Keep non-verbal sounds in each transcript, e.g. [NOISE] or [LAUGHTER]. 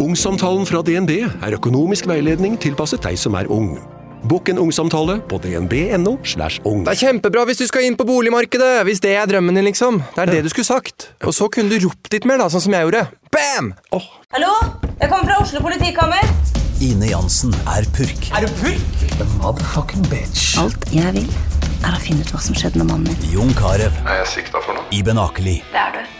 Ungsamtalen fra DNB er økonomisk veiledning tilpasset deg som er ung. Bokk en ungsamtale på dnb.no. slash ung. Det er kjempebra hvis du skal inn på boligmarkedet! Hvis det er drømmen din, liksom. Det er det du skulle sagt. Og så kunne du ropt litt mer, da, sånn som jeg gjorde. Bam! Oh. Hallo? Jeg kommer fra Oslo politikammer. Ine Jansen er purk. Er du purk? The motherfucking bitch. Alt jeg vil, er å finne ut hva som skjedde med mannen min. Jon Carew. Er jeg sikta for noe? Iben Akeli. Det er du.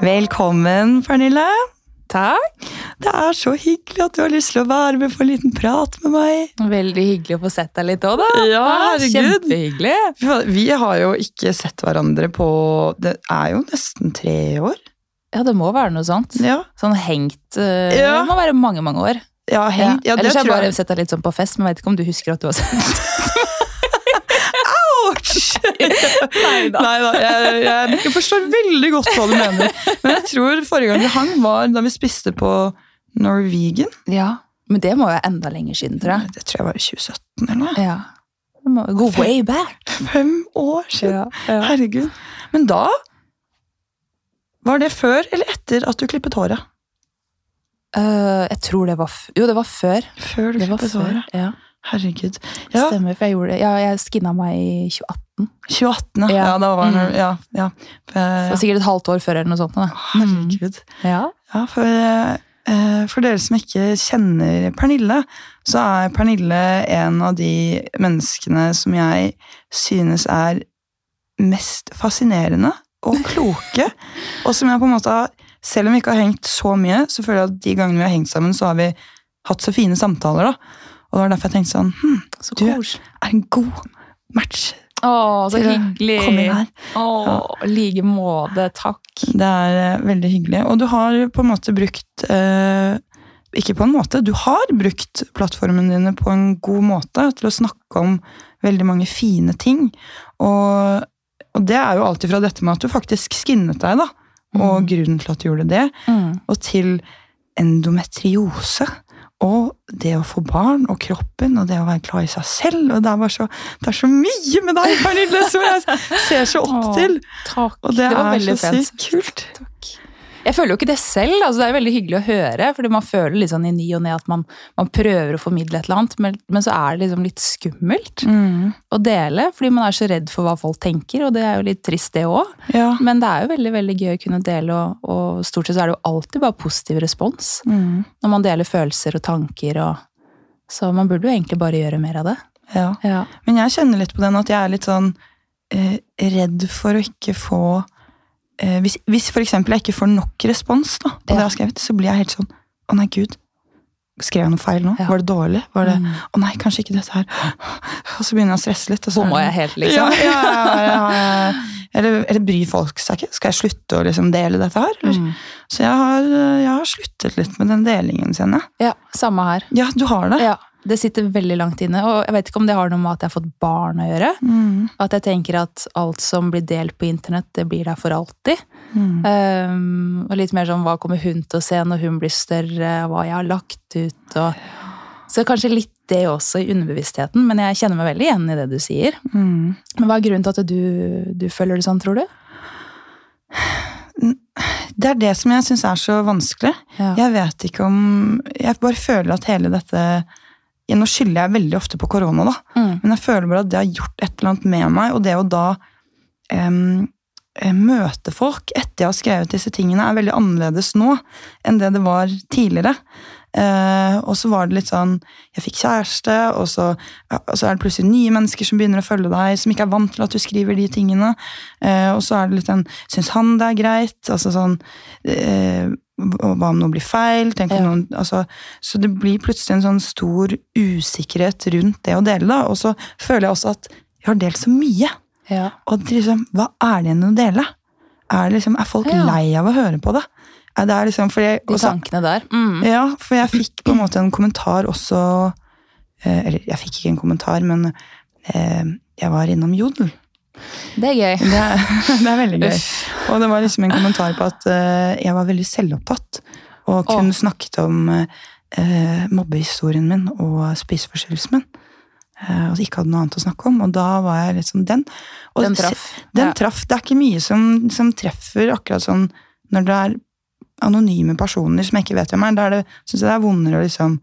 Velkommen, Pernille. Takk. Det er så hyggelig at du har lyst til å være med for en liten prat med meg. Veldig hyggelig å få sett deg litt òg, da. Ja, herregud. Kjempehyggelig. Vi har jo ikke sett hverandre på Det er jo nesten tre år. Ja, det må være noe sånt. Ja, Sånn hengt eh, Ja. Det må være mange, mange år. ja hengt. Ja, det Ellers har jeg bare sett deg litt sånn på fest, men jeg vet ikke om du husker at du har sett! [LAUGHS] Nei da. Jeg, jeg, jeg forstår veldig godt hva du mener. Men jeg tror forrige gang vi hang, var da vi spiste på Norwegian. Ja, Men det må jo være enda lenger siden, tror jeg. Det tror jeg var i 2017 eller noe. Ja. Det må Go way back. Fem år siden. Herregud. Men da Var det før eller etter at du klippet håret? Uh, jeg tror det var Jo, det var før. Før du Det var klippet håret. Ja. Herregud. Ja, Stemmer, for jeg gjorde det. Ja, jeg skinna meg i 2018. 2018, ja. Ja. da var det, Mm. ja, ja. Så det var sikkert et halvt år før eller noe sånt. Da. herregud. Ja. Ja, for, eh, for dere som ikke kjenner Pernille, så er Pernille en av de menneskene som jeg synes er mest fascinerende og kloke. [LAUGHS] og som jeg på en måte har Selv om vi ikke har hengt så mye, så føler jeg at de gangene vi har hengt sammen, så har vi hatt så fine samtaler. da. Og det var derfor jeg tenkte sånn hm, Så Du- er en god match Å, så hyggelig. Å, ja. like måte. Takk. Det er eh, veldig hyggelig. Og du har på en måte brukt eh, Ikke på en måte, du har brukt plattformene dine på en god måte til å snakke om veldig mange fine ting. Og, og det er jo alltid fra dette med at du faktisk skinnet deg, da. Og mm. grunnen til at du gjorde det. Mm. Og til endometriose. Og det å få barn, og kroppen, og det å være glad i seg selv. Og det er så, det er så mye med deg, Pernille, som jeg ser så opp Åh, til! Takk. Og det, var er veldig så sykt kult. Takk. Jeg føler jo ikke det selv. altså Det er veldig hyggelig å høre, fordi man føler litt sånn i ny og ne at man, man prøver å formidle et eller annet, men, men så er det liksom litt skummelt Mm. å dele, fordi man er så redd for hva folk tenker, og det er jo litt trist det òg. Ja. Men det er jo veldig veldig gøy å kunne dele, og, og stort sett så er det jo alltid bare positiv respons Mm. når man deler følelser og tanker. og Så man burde jo egentlig bare gjøre mer av det. Ja. Ja. Men jeg kjenner litt på den at jeg er litt sånn eh, redd for å ikke få Hvis, hvis for eksempel jeg ikke får nok respons da, på det jeg har skrevet, så blir jeg helt sånn Å nei, gud. Skrev jeg noe feil nå? Ja. Var det dårlig? Var det, Mm. Å nei, kanskje ikke dette her. [GASPS] Og så begynner jeg å stresse litt. Og så Bomma jeg helt, liksom? Ja, ja, ja, ja, ja. [LAUGHS] Eller, eller bryr folk seg ikke? Skal jeg slutte å liksom dele dette her? Eller? Mm. Så jeg har, jeg har sluttet litt med den delingen, kjenner jeg. Ja, samme her. Ja, du har det? Ja, Det sitter veldig langt inne, og jeg vet ikke om det har noe med at jeg har fått barn å gjøre. Mm, At jeg tenker at alt som blir delt på internett, det blir der for alltid. mm. Um, og litt mer sånn hva kommer hun til å se når hun blir større, hva jeg har lagt ut og Så kanskje litt det også i underbevisstheten, men jeg kjenner meg veldig igjen i det du sier. Mm. Men hva er grunnen til at du, du føler det sånn, tror du? Det er det som jeg syns er så vanskelig. Ja. Jeg vet ikke om Jeg bare føler at hele dette ja, Nå skylder jeg veldig ofte på korona, da. Mm. Men jeg føler bare at det har gjort et eller annet med meg. Og det å da eh, møte folk etter jeg har skrevet disse tingene, er veldig annerledes nå enn det det var tidligere. Uh, og så var det litt sånn Jeg fikk kjæreste, og så, og så er det plutselig nye mennesker som begynner å følge deg, som ikke er vant til at du skriver de tingene. Uh, og så er det litt sånn Syns han det er greit? Altså sånn eh, Hva om noe blir feil? Ja. noen, altså, så det blir plutselig en sånn stor usikkerhet rundt det å dele. da, Og så føler jeg også at jeg har delt så mye. Ja. Og liksom, hva er det igjen å dele? er, liksom, er folk Ja. lei av å høre på det? Det liksom, fordi, De også- tankene der. Mm. Ja, for jeg fikk på en måte en kommentar også eh, Eller jeg fikk ikke en kommentar, men eh, jeg var innom Jodel. Det er gøy. Det er, [LAUGHS] det er veldig gøy. Og det var liksom en kommentar på at uh, jeg var veldig selvopptatt. Og kun snakket om uh, mobbehistorien min og spiseforstyrrelsen min. Uh, og ikke hadde noe annet å snakke om. Og da var jeg sånn den. Og Den traff. Den traff. Det er ikke mye som, som treffer akkurat sånn når det er anonyme personer som jeg ikke vet hvem er. Da er det, synes jeg det er vondere å liksom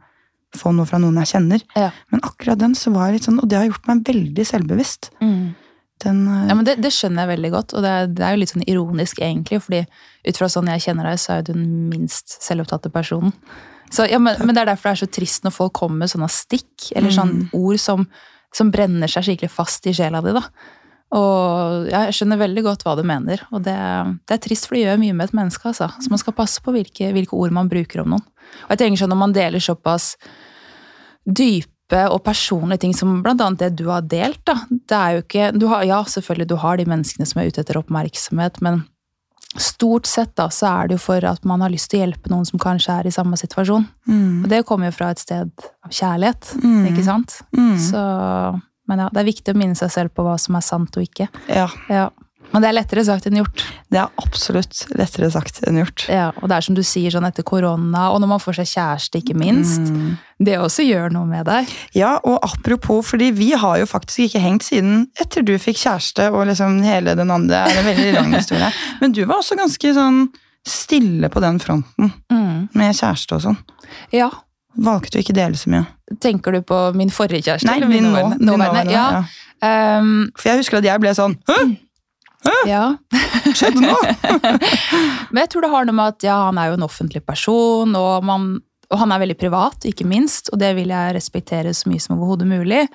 få noe fra noen jeg kjenner. Ja. Men akkurat den så var jeg litt sånn, og det har gjort meg veldig selvbevisst. Mm. Den, eh, Ja, men det, det skjønner jeg veldig godt, og det er, det er jo litt sånn ironisk egentlig, fordi ut fra sånn jeg kjenner deg, så er du den minst selvopptatte personen. Så, ja, men, men det er derfor det er så trist når folk kommer med sånne stikk, eller sånne ord som, som brenner seg skikkelig fast i sjela di, da. Og ja, jeg skjønner veldig godt hva du mener, og det, det er trist, for det gjør mye med et menneske, altså. Så man skal passe på hvilke, hvilke ord man bruker om noen. Og jeg tenker sånn, når man deler såpass dype og personlige ting som annet det du har delt, da. Det er jo ikke du har, Ja, selvfølgelig, du har de menneskene som er ute etter oppmerksomhet, men stort sett da, så er det jo for at man har lyst til å hjelpe noen som kanskje er i samme situasjon. mm, Og det kommer jo fra et sted av kjærlighet, Mm. ikke sant? mm, Så Men ja, det er viktig å minne seg selv på hva som er sant og ikke. ja, Ja. Men det er lettere sagt enn gjort. det er absolutt lettere sagt enn gjort. Ja, og det er som du sier, sånn etter korona, og når man får seg kjæreste, ikke minst. Mm. Det også gjør noe med deg. Ja, og apropos, fordi vi har jo faktisk ikke hengt siden etter du fikk kjæreste, og liksom hele den andre er en veldig [LAUGHS] lang historie. Men du var også ganske sånn stille på den fronten, Mm. med kjæreste og sånn. Ja. Valgte å ikke dele så mye. Tenker du på min forrige kjæreste? Nei, eller min nåværende. nå. nå, nå, Ja. ja. Um, For jeg husker at jeg ble sånn Hæ, ja. skjedde noe? [LAUGHS] Men jeg tror det har noe med at ja, han er jo en offentlig person, og, man, og han er veldig privat, ikke minst, og det vil jeg respektere så mye som overhodet mulig.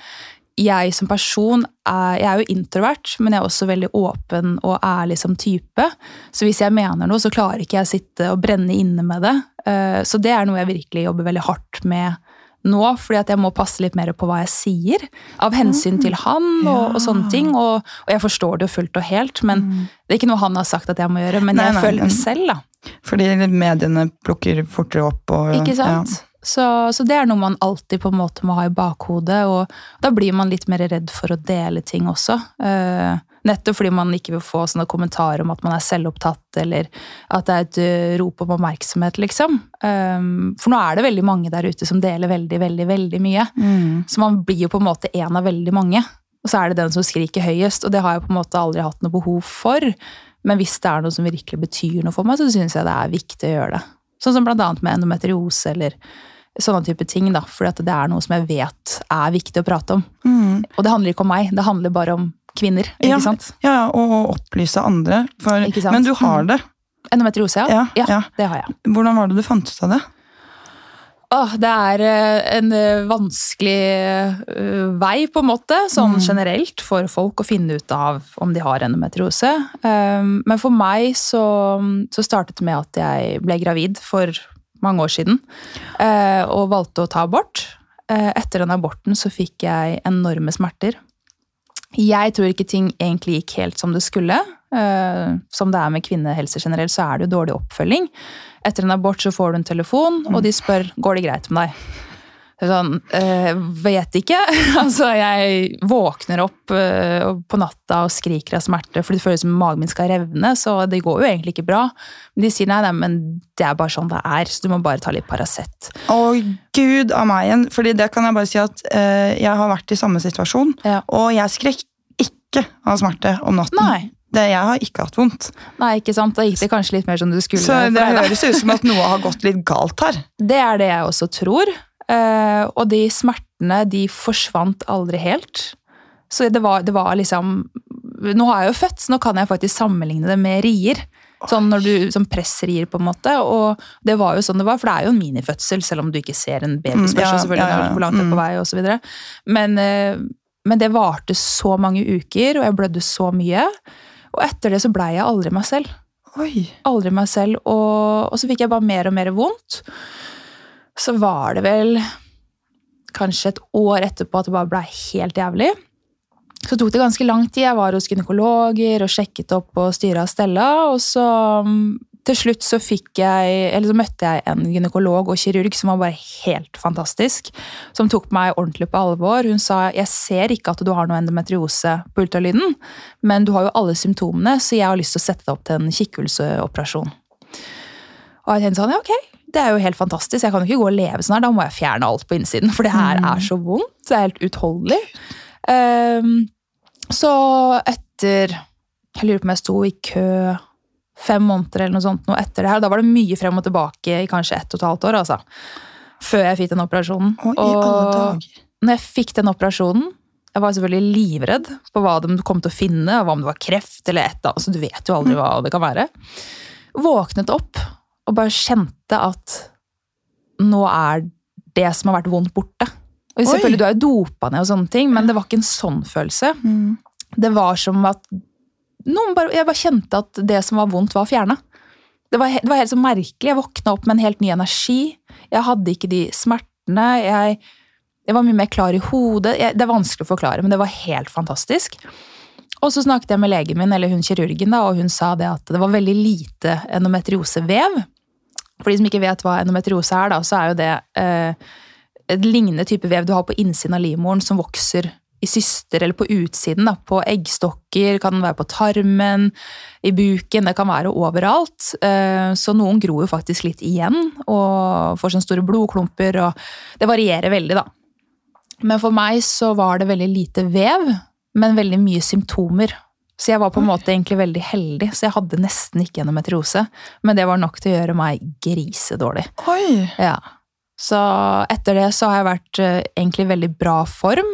Jeg som person er, jeg er jo introvert, men jeg er også veldig åpen og ærlig som type. Så hvis jeg mener noe, så klarer ikke jeg å sitte og brenne inne med det. Eh, Så det er noe jeg virkelig jobber veldig hardt med nå, fordi at jeg må passe litt mer på hva jeg sier. Av hensyn til han og, og sånne ting. Og, og jeg forstår det jo fullt og helt, men det er ikke noe han har sagt at jeg må gjøre. Men Nei, jeg nei, føler det selv, da. Fordi mediene plukker fortere opp og Ikke sant? Så, så det er noe man alltid på en måte må ha i bakhodet, og da blir man litt mer redd for å dele ting også. Eh, nettopp fordi man ikke vil få sånne kommentarer om at man er selvopptatt, eller at det er et eh, rop om oppmerksomhet, liksom. Eh, for nå er det veldig mange der ute som deler veldig, veldig, veldig mye. Mm. Så man blir jo på en måte en av veldig mange. Og så er det den som skriker høyest, og det har jeg på en måte aldri hatt noe behov for. Men hvis det er noe som virkelig betyr noe for meg, så syns jeg det er viktig å gjøre det. Sånn som blant annet med endometriose eller sånne type ting, da. For det er noe som jeg vet er viktig å prate om. Mm. Og det handler ikke om meg, det handler bare om kvinner. Ja, ikke sant? ja, og opplyse andre. For, men du har Mm. det. Endometriose, ja. Ja, ja. det har jeg. Hvordan var det du fant ut av det? Åh, det er eh, en eh, vanskelig eh, vei, på en måte, sånn generelt, for folk å finne ut av om de har endometriose. Um, Men for meg så, så startet det med at jeg ble gravid for mange år siden, og valgte å ta abort. Etter den aborten så fikk jeg enorme smerter. Jeg tror ikke ting egentlig gikk helt som det skulle. Eh, Som det er med kvinnehelse generelt, så er det jo dårlig oppfølging. Etter en abort så får du en telefon, og de spør går det greit med deg. Sånn, øh, vet ikke. [LAUGHS] altså, jeg våkner opp øh, på natta og skriker av smerte, for det føles som magen min skal revne, så det går jo egentlig ikke bra. Men de sier nei, nei, men det er bare sånn det er, så du må bare ta litt Paracet. Å, gud av meg igjen. Fordi det kan jeg bare si at øh, jeg har vært i samme situasjon, Ja. og jeg skrek ikke av smerte om natten. Nei. Det, jeg har ikke hatt vondt. Nei, ikke sant? Da gikk det kanskje litt mer som du skulle. Så det høres ut som at noe har gått litt galt her. [LAUGHS] Det er det jeg også tror. Eh, og de smertene, de forsvant aldri helt. Så det var, det var liksom Nå har jeg jo født, så nå kan jeg faktisk sammenligne det med rier. Sånn når du som pressrier, på en måte. Og det var jo sånn det var, for det er jo en minifødsel, selv om du ikke ser en babyspørsel, Mm, ja, ja, ja, hvor langt det er mm. på vei, og. Men, eh, men det varte så mange uker, og jeg blødde så mye. Og etter det så blei jeg aldri meg selv Oi. aldri meg selv, og, og så fikk jeg bare mer og mer vondt. Så var det vel kanskje et år etterpå at det bare blei helt jævlig. Så tok det ganske lang tid. Jeg var hos gynekologer og sjekket opp og styra og stella. Og så mm, til slutt så fikk jeg, eller så møtte jeg en gynekolog og kirurg som var bare helt fantastisk. Som tok meg ordentlig på alvor. Hun sa jeg ser ikke at du har noe endometriose på ultralyden, men du har jo alle symptomene, så jeg har lyst til å sette deg opp til en kikkhullsoperasjon. Og jeg tenkte sånn, ja ok, det er jo helt fantastisk. Jeg kan jo ikke gå og leve sånn her, da må jeg fjerne alt på innsiden. For det her er så vondt. Det er helt utholdelig. Ehm, så etter Jeg lurer på om jeg sto i kø fem måneder eller noe sånt noe etter det her. Da var det mye frem og tilbake i kanskje ett og et halvt år. altså. Før jeg fikk den operasjonen. Og i alle dager. når jeg fikk den operasjonen Jeg var selvfølgelig livredd på hva de kom til å finne, og hva om det var kreft eller et eller annet. Så du vet jo aldri hva det kan være. Våknet opp og bare kjente at nå er det som har vært vondt, borte. Og selvfølgelig, Du er jo dopa ned, og sånne ting, men det var ikke en sånn følelse. Mm. Det var som at bare, Jeg bare kjente at det som var vondt, var fjerna. Det, var det var helt så merkelig. Jeg våkna opp med en helt ny energi. Jeg hadde ikke de smertene. Jeg, jeg var mye mer klar i hodet. Jeg, det er vanskelig å forklare, men det var helt fantastisk. Og så snakket jeg med legen min, eller hun kirurgen, da, og hun sa det at det var veldig lite endometriosevev. For de som ikke vet hva endometriose er, da, så er jo det eh, et lignende type vev du har på innsiden av livmoren som vokser i syster eller på utsiden. Da, på eggstokker, kan den være på tarmen, i buken, det kan være overalt. Eh, Så noen gror jo faktisk litt igjen og får sånne store blodklumper. og Det varierer veldig, da. Men for meg så var det veldig lite vev, men veldig mye symptomer. Så jeg var på en måte egentlig veldig heldig, så jeg hadde nesten ikke endometriose. Men det var nok til å gjøre meg grisedårlig. Oi! Ja. Så etter det så har jeg vært eh, egentlig i veldig bra form.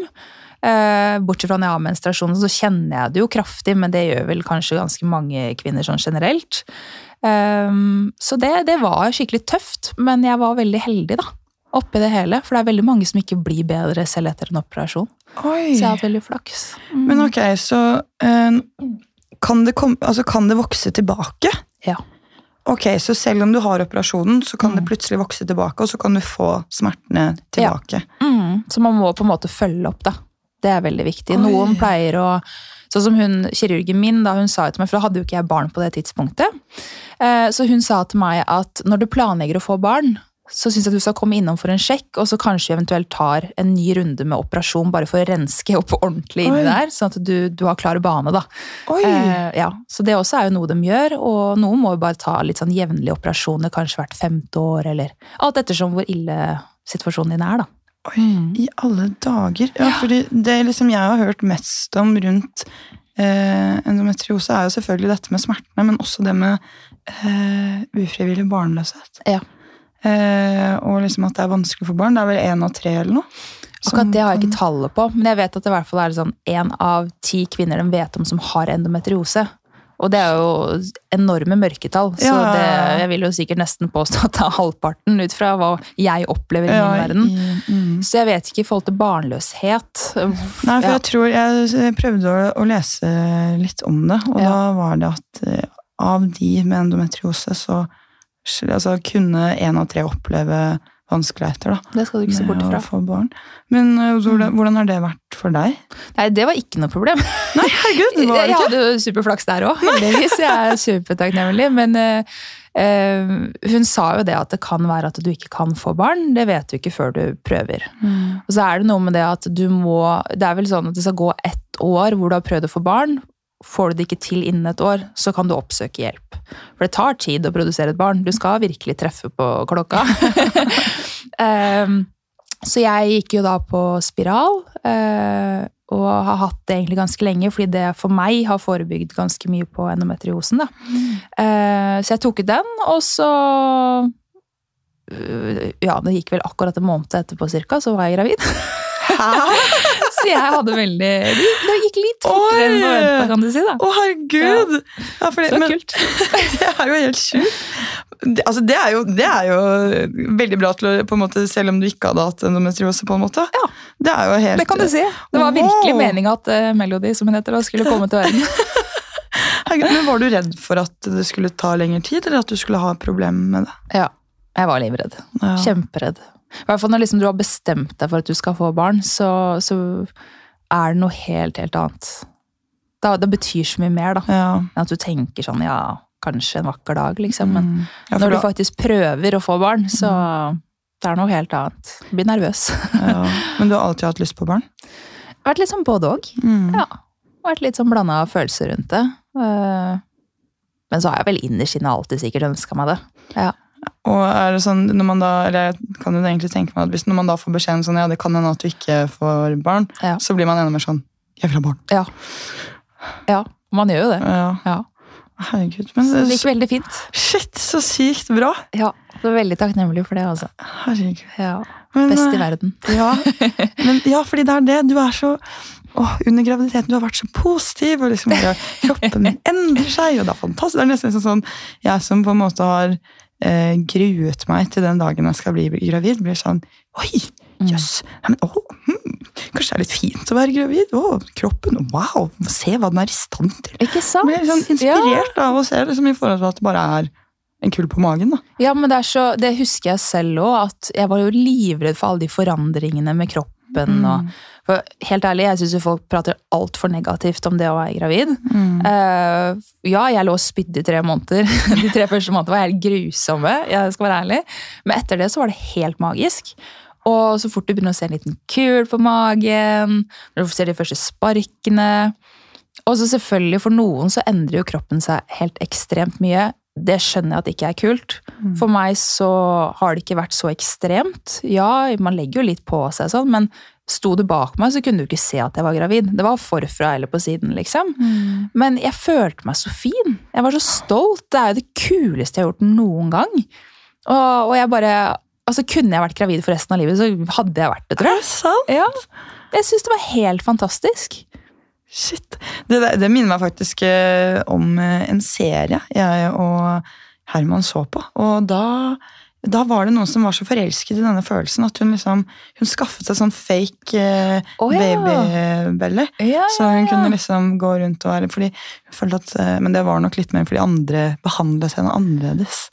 Eh, bortsett fra når jeg har menstruasjon, så kjenner jeg det jo kraftig, men det gjør vel kanskje ganske mange kvinner sånn generelt. Ehm, så det, det var skikkelig tøft, men jeg var veldig heldig, da. Oppi det hele. For det er veldig mange som ikke blir bedre selv etter en operasjon. Oi. Så jeg har hatt veldig flaks. Men ok, så eh, kan, det komme, altså, kan det vokse tilbake? Ja. Ok, Så selv om du har operasjonen, så kan det plutselig vokse tilbake, og så kan du få smertene tilbake? Mm, så man må på en måte følge opp, da. Det er veldig viktig. Oi. Noen pleier å Sånn som hun, kirurgen min, da hun sa til meg, for da hadde jo ikke jeg barn på det tidspunktet. Eh, Så hun sa til meg at når du planlegger å få barn, så syns jeg du skal komme innom for en sjekk, og så kanskje vi eventuelt tar en ny runde med operasjon bare for å renske opp ordentlig inni der, sånn at du, du har klar bane, da. Eh, ja, så det også er jo noe de gjør, og noen må jo bare ta litt sånn jevnlige operasjoner, kanskje hvert femte år, eller alt ettersom hvor ille situasjonen din er, da. Oi, I alle dager. Ja, fordi det liksom jeg har hørt mest om rundt eh, endometriose, er jo selvfølgelig dette med smertene, men også det med eh, ufrivillig barnløshet. Ja. Eh, og liksom at det er vanskelig for barn. Det er vel én av tre eller noe? Akkurat det har jeg ikke tallet på, men jeg vet at det i hvert fall er sånn én av ti kvinner de vet om som har endometriose. Og det er jo enorme mørketall, så Ja, det, jeg vil jo sikkert nesten påstå at det er halvparten ut fra hva jeg opplever i Ja, verden. mm. Så jeg vet ikke i forhold til barnløshet. Nei, for Ja. jeg tror jeg prøvde å, å lese litt om det, og da var det at eh, av de med endometriose, så altså, kunne én av tre oppleve vanskeligheter da, Det skal du ikke se bort å få barn. Men eh, hvordan, hvordan har det vært for deg? Nei, det var ikke noe problem. [LAUGHS] Nei, herregud, det var Jeg det ikke! hadde jo superflaks der òg, heldigvis. Jeg er supertakknemlig. Men eh, hun sa jo det at det kan være at du ikke kan få barn. Det vet du ikke før du prøver. Mm. Og så er det noe med det at du må Det er vel sånn at det skal gå ett år hvor du har prøvd å få barn. Får du det ikke til innen et år, så kan du oppsøke hjelp. For det tar tid å produsere et barn. Du skal virkelig treffe på klokka. um, [LAUGHS] så jeg gikk jo da på spiral, uh, og har hatt det egentlig ganske lenge, fordi det for meg har forebygd ganske mye på endometriosen. Da. Uh, så jeg tok ut den, og så uh, Ja, det gikk vel akkurat en måned etterpå cirka, så var jeg gravid. [LAUGHS] så jeg hadde veldig gikk litt fortere enn forventa, kan du si. da. Å, herregud! Ja, fordi, Så men, kult. [LAUGHS] det er jo helt sjukt. Det, altså, det, er jo, det er jo veldig bra til å på en måte, Selv om du ikke hadde hatt endometriose, på en måte. Ja. Det er jo helt Det kan du si. Det var virkelig Wow. meninga at uh, Melody, som hun heter, skulle komme til verden. [LAUGHS] [LAUGHS] Herregud, men Var du redd for at det skulle ta lengre tid, eller at du skulle ha problemer med det? Ja, jeg var livredd. Ja. Kjemperedd. I hvert fall når liksom du har bestemt deg for at du skal få barn, så, så er det noe helt, helt annet. Da, det betyr så mye mer, da. Ja. At du tenker sånn, ja, kanskje en vakker dag, liksom. Men Mm. Ja, når du da- faktisk prøver å få barn, så det er noe helt annet. Du blir nervøs. [LAUGHS] ja. Men du har alltid hatt lyst på barn? Vært litt sånn både òg. Mm. Ja. Vært litt sånn blanda følelser rundt det. Eh, Men så har jeg vel innerst inne alltid sikkert ønska meg det. Ja. Og er det sånn, når man da, eller jeg kan jo egentlig tenke meg at hvis når man da får beskjeden sånn, ja, det kan hende at du ikke får barn, Ja. så blir man enda mer sånn, jeg vil ha barn. Ja. ja. Man gjør jo det. Ja. Ja. Herregud, men det, gikk veldig fint. shit, så sykt bra. Ja. Så veldig takknemlig for det, altså. Herregud. Ja. Men, Best i eh, verden. [LAUGHS] Ja, men, ja, fordi det er det. Du er så åh, Under graviditeten du har vært så positiv, og liksom kroppen endrer seg, og det er fantastisk. Det er nesten sånn, sånn Jeg som på en måte har eh, gruet meg til den dagen jeg skal bli gravid, blir sånn Oi, jøss. Nei, men, åh, hmm, kanskje det er litt fint å være gravid? Å, kroppen, wow, se hva den er i stand til. Ikke sant? Blir sånn inspirert av å se liksom, i forhold til at det bare er en kull på magen. da. Ja, men det, så, det husker jeg selv òg, at jeg var jo livredd for alle de forandringene med kroppen. Og, for helt ærlig, jeg syns folk prater altfor negativt om det å være gravid. Eh, ja, jeg lå og spydde i tre måneder. [LAUGHS] De tre første månedene var helt grusomme. jeg skal være ærlig. Men etter det så var det helt magisk. Og så fort du begynner å se en liten kul på magen, når du ser de første sparkene Og så selvfølgelig, for noen så endrer jo kroppen seg helt ekstremt mye. Det skjønner jeg at ikke er kult. For meg så har det ikke vært så ekstremt. Ja, man legger jo litt på seg sånn, men sto du bak meg, så kunne du ikke se at jeg var gravid. Det var forfra eller på siden, liksom. Men jeg følte meg så fin. Jeg var så stolt. Det er jo det kuleste jeg har gjort noen gang. Og, og jeg bare Altså, kunne jeg vært gravid for resten av livet, så hadde jeg vært det, tror jeg. Er det sant? Ja. Jeg syns det var helt fantastisk. Shit. Det, det minner meg faktisk eh, om eh, en serie jeg og Herman så på. Og da, da var det noen som var så forelsket i denne følelsen at hun liksom hun skaffet seg sånn fake eh, oh, ja. babybelle. Ja, Så hun kunne liksom gå rundt og være fordi hun følte at, eh, Men det var nok litt mer fordi andre behandlet henne annerledes.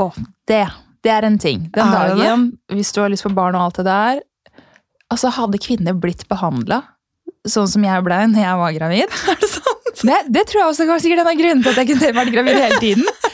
Å, det, det er en ting. Den Er det dagen, hvis du har lyst på barn og alt det der Altså, hadde kvinner blitt behandla sånn som jeg ble når jeg var gravid [LAUGHS] Er det sant? Det, det tror jeg også var sikkert en av grunnene til at jeg kunne vært gravid hele tiden. [LAUGHS]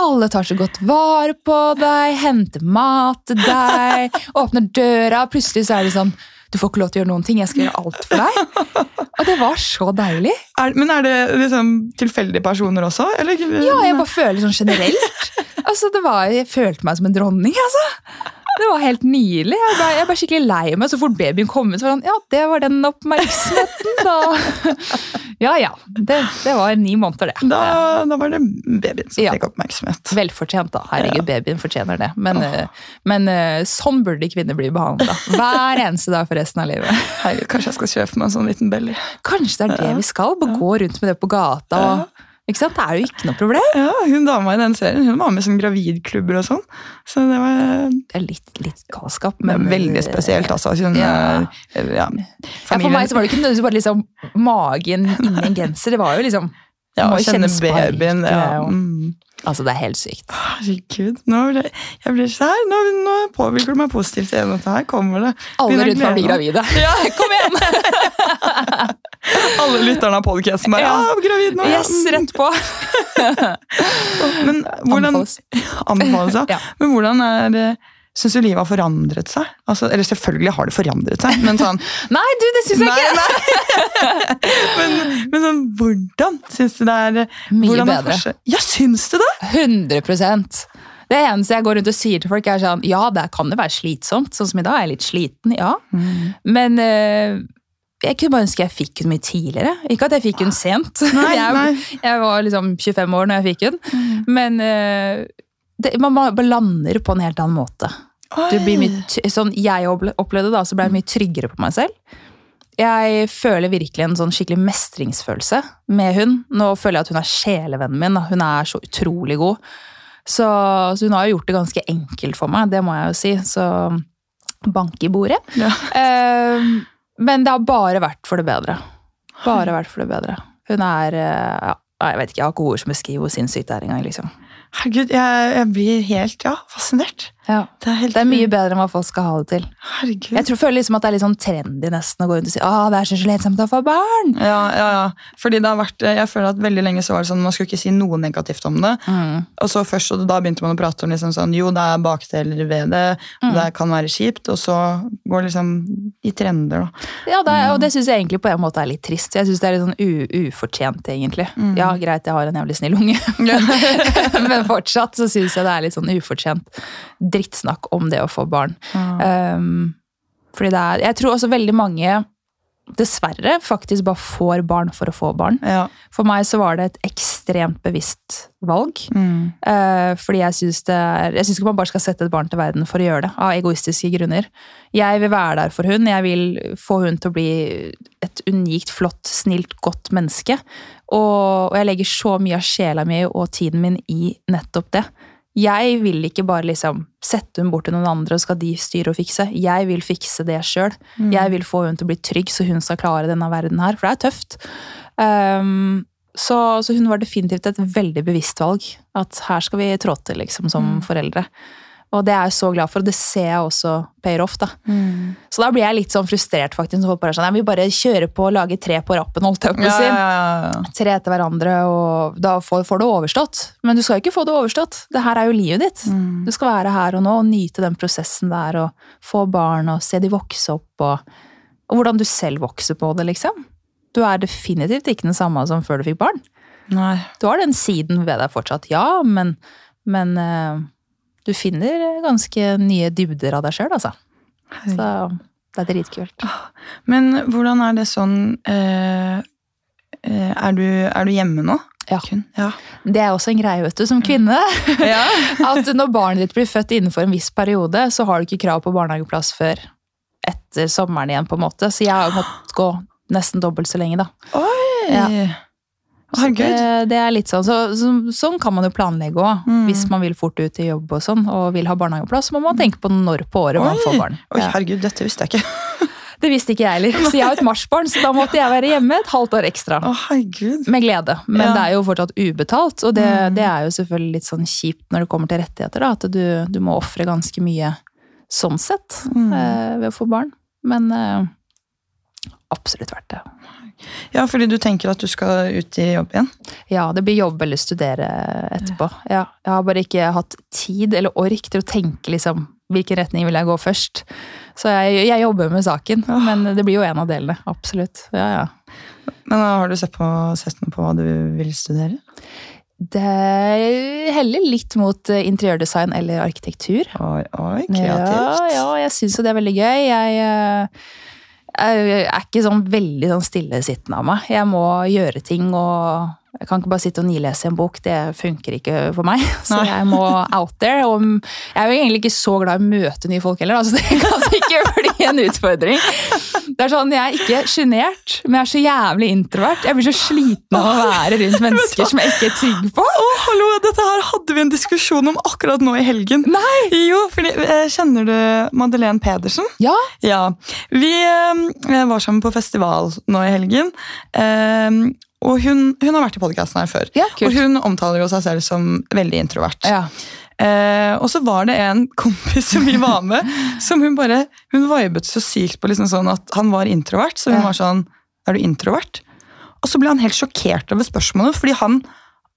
Alle tar så godt vare på deg, henter mat til deg, åpner døra. Plutselig så er det sånn Du får ikke lov til å gjøre noen ting, jeg skal gjøre alt for deg. Og det var så deilig. Er, men er det liksom tilfeldige personer også? Eller? Ja, jeg bare føler sånn generelt. Altså, det var, Jeg følte meg som en dronning, altså. Det var helt nydelig. Jeg ble, jeg ble skikkelig lei meg så fort babyen kom ut. Så var det sånn, ja, det var den oppmerksomheten, da. Ja ja. Det, det var ni måneder, det. Da, da var det babyen som Ja. fikk oppmerksomhet. Velfortjent, da. Herregud, babyen fortjener det. Men, oh. men eh, sånn burde kvinner bli behandla. Hver eneste dag for resten av livet. Herregud, kanskje jeg skal kjøpe meg en sånn liten belly. Kanskje det er det vi skal? Gå rundt med det på gata. Og, ikke sant? Det er jo ikke noe problem. Ja, hun dama i den serien hun var med i sånn gravidklubber og sånn. Så det var Det er litt, litt galskap, men veldig spesielt, altså. Hun, Ja. eh, ja. For meg så var det ikke nødvendigvis bare liksom magen inni en genser. Det var jo liksom ja, må å kjenne babyen. Ja. Mm. Altså, det er helt sykt. Herregud, nå ble, jeg blir så her, nå, nå påvirker du meg positivt igjen. Dette her kommer det. Alle rundt meg blir gravide. Ja. Kom igjen! [LAUGHS] [LAUGHS] Alle lytterne av podcasten bare Ja. gravid nå. Yes, rett på. [LAUGHS] Men [LAUGHS] hvordan, Anbefales. Ja. Men hvordan er det Syns du livet har forandret seg? Altså, eller selvfølgelig har det forandret seg, men sånn Nei, du, det syns jeg ikke! men, men sånn, hvordan syns du det er Mye er bedre. Ja, syns du det? 100 Det eneste jeg går rundt og sier til folk, er sånn Ja, det kan jo være slitsomt. Sånn som i dag er jeg litt sliten, ja. Men eh, jeg kunne bare ønske jeg fikk hun mye tidligere. Ikke at jeg fikk hun sent. Nei, [LAUGHS] jeg, nei. jeg var liksom 25 år når jeg fikk hun. Men eh, det, man bare lander på en helt annen måte. Mye, sånn jeg opplevde da, så ble jeg mye tryggere på meg selv. Jeg føler virkelig en sånn skikkelig mestringsfølelse med hun. Nå føler jeg at hun er sjelevennen min. da. Hun er så utrolig god. Så, så hun har jo gjort det ganske enkelt for meg, det må jeg jo si. Så bank i bordet. Ja. Eh, men det har bare vært for det bedre. Bare vært for det bedre. Hun er eh, ja, Jeg vet ikke, jeg har ikke ord som beskriver hvor sinnssykt det er engang. Liksom. Herregud, jeg, jeg blir helt ja, fascinert. Ja. Det er, Det er mye bedre enn hva folk skal ha det til. Herregud. Jeg tror, føler liksom at det er litt sånn trendy nesten å gå rundt og si ah, det er så slitsomt å få barn. Ja, ja, ja. Fordi det har vært, jeg føler at veldig lenge så var det sånn, man skulle ikke si noe negativt om det. Og så først, og da begynte man å prate om liksom sånn, jo, det er bakdeler ved det, mm. det kan være kjipt, og så går det liksom i trender da. Ja, det er, og det syns jeg egentlig på en måte er litt trist. Jeg syns det er litt sånn u ufortjent, egentlig. Ja, greit, jeg har en jævlig snill unge, [LAUGHS] [LAUGHS] men fortsatt så syns jeg det er litt sånn ufortjent drittsnakk om det å få barn. Um, fordi det er Jeg tror også veldig mange dessverre faktisk bare får barn for å få barn. Ja. For meg så var det et ekstremt bevisst valg. Mm. Uh, fordi Jeg syns ikke man bare skal sette et barn til verden for å gjøre det, av egoistiske grunner. Jeg vil være der for hun, jeg vil få hun til å bli et unikt, flott, snilt, godt menneske. Og, og jeg legger så mye av sjela mi og tiden min i nettopp det. Jeg vil ikke bare liksom sette hun bort til noen andre, og skal de styre og fikse. Jeg vil fikse det sjøl. Jeg vil få hun til å bli trygg, så hun skal klare denne verden her. For det er tøft. Um, så, så hun var definitivt et veldig bevisst valg. At her skal vi trå til, liksom, som foreldre. Og det er jeg så glad for, og det ser jeg også payer off. da. Så da blir jeg litt sånn frustrert, faktisk. Så folk bare er sånn, Jeg vil bare kjøre på og lage tre på rappen, holdt jeg på å si. ja, ja, ja. Tre etter hverandre, og da får, får du overstått. Men du skal ikke få det overstått. Det her er jo livet ditt. Du skal være her og nå og nyte den prosessen der, og få barn og se de vokse opp, og, og hvordan du selv vokser på det, liksom. Du er definitivt ikke den samme som før du fikk barn. Nei. Du har den siden ved deg fortsatt, ja, men, men eh, du finner ganske nye dybder av deg sjøl, altså. Så det er dritkult. Men hvordan er det sånn eh, eh, er, du, er du hjemme nå? Ja. Ja. Det er også en greie, vet du, som kvinne. [LAUGHS] [LAUGHS] Ja. At når barnet ditt blir født innenfor en viss periode, så har du ikke krav på barnehageplass før etter sommeren igjen, på en måte. Så jeg har måttet gå nesten dobbelt så lenge, da. Oi! Ja. Herregud. Det, er litt sånn, så, så, Sånn kan man jo planlegge òg, Mm. hvis man vil fort ut i jobb og sånn, og vil ha barnehageplass. Så må man tenke på når på året man får barn. Oi, herregud, dette visste jeg ikke. [LAUGHS] Det visste ikke jeg heller. Så jeg har et marsbarn, så da måtte jeg være hjemme et halvt år ekstra. Herregud. Med glede. Men Ja. det er jo fortsatt ubetalt, og det, Mm. det er jo selvfølgelig litt sånn kjipt når det kommer til rettigheter. Da, at du, du må ofre ganske mye sånn sett Mm. eh, ved å få barn. Men eh, absolutt verdt det. Ja, fordi du tenker at du skal ut i jobb igjen? Ja, det blir jobb eller studere etterpå. Ja, jeg har bare ikke hatt tid eller ork til å tenke liksom, hvilken retning vil jeg gå først. Så jeg, jeg jobber med saken, men det blir jo en av delene. Absolutt. Ja, ja. Men har du sett, på, sett noe på hva du vil studere? Det heller litt mot eh, interiørdesign eller arkitektur. Oi, oi kreativt. ja, jeg syns jo det er veldig gøy. Jeg, eh, jeg er ikke sånn veldig sånn stillesittende av meg. Jeg må gjøre ting, og jeg kan ikke bare sitte og nilese en bok. Det funker ikke for meg. [LAUGHS] Så jeg må out there. Og jeg er jo egentlig ikke så glad i å møte nye folk heller, altså det kan ikke [LAUGHS] bli en utfordring. Det er sånn, Jeg er ikke sjenert, men jeg er så jævlig introvert. Jeg blir så sliten av å være rundt [LAUGHS] mennesker som jeg ikke er trygg på. Å, hallo, dette her hadde vi en diskusjon om akkurat nå i helgen. Nei! Jo, fordi, eh, Kjenner du Madeleine Pedersen? Ja, Ja. Vi eh, var sammen på festival nå i helgen. Og hun, hun har vært i podkasten her før. Ja, og hun omtaler jo seg selv som veldig introvert. ja. Eh, og så var det en kompis som vi var med, [LAUGHS] som hun bare Hun vibet så sykt på liksom sånn at han var introvert. Så hun Ja. var sånn Er du introvert? Og så ble han helt sjokkert over spørsmålet, fordi han,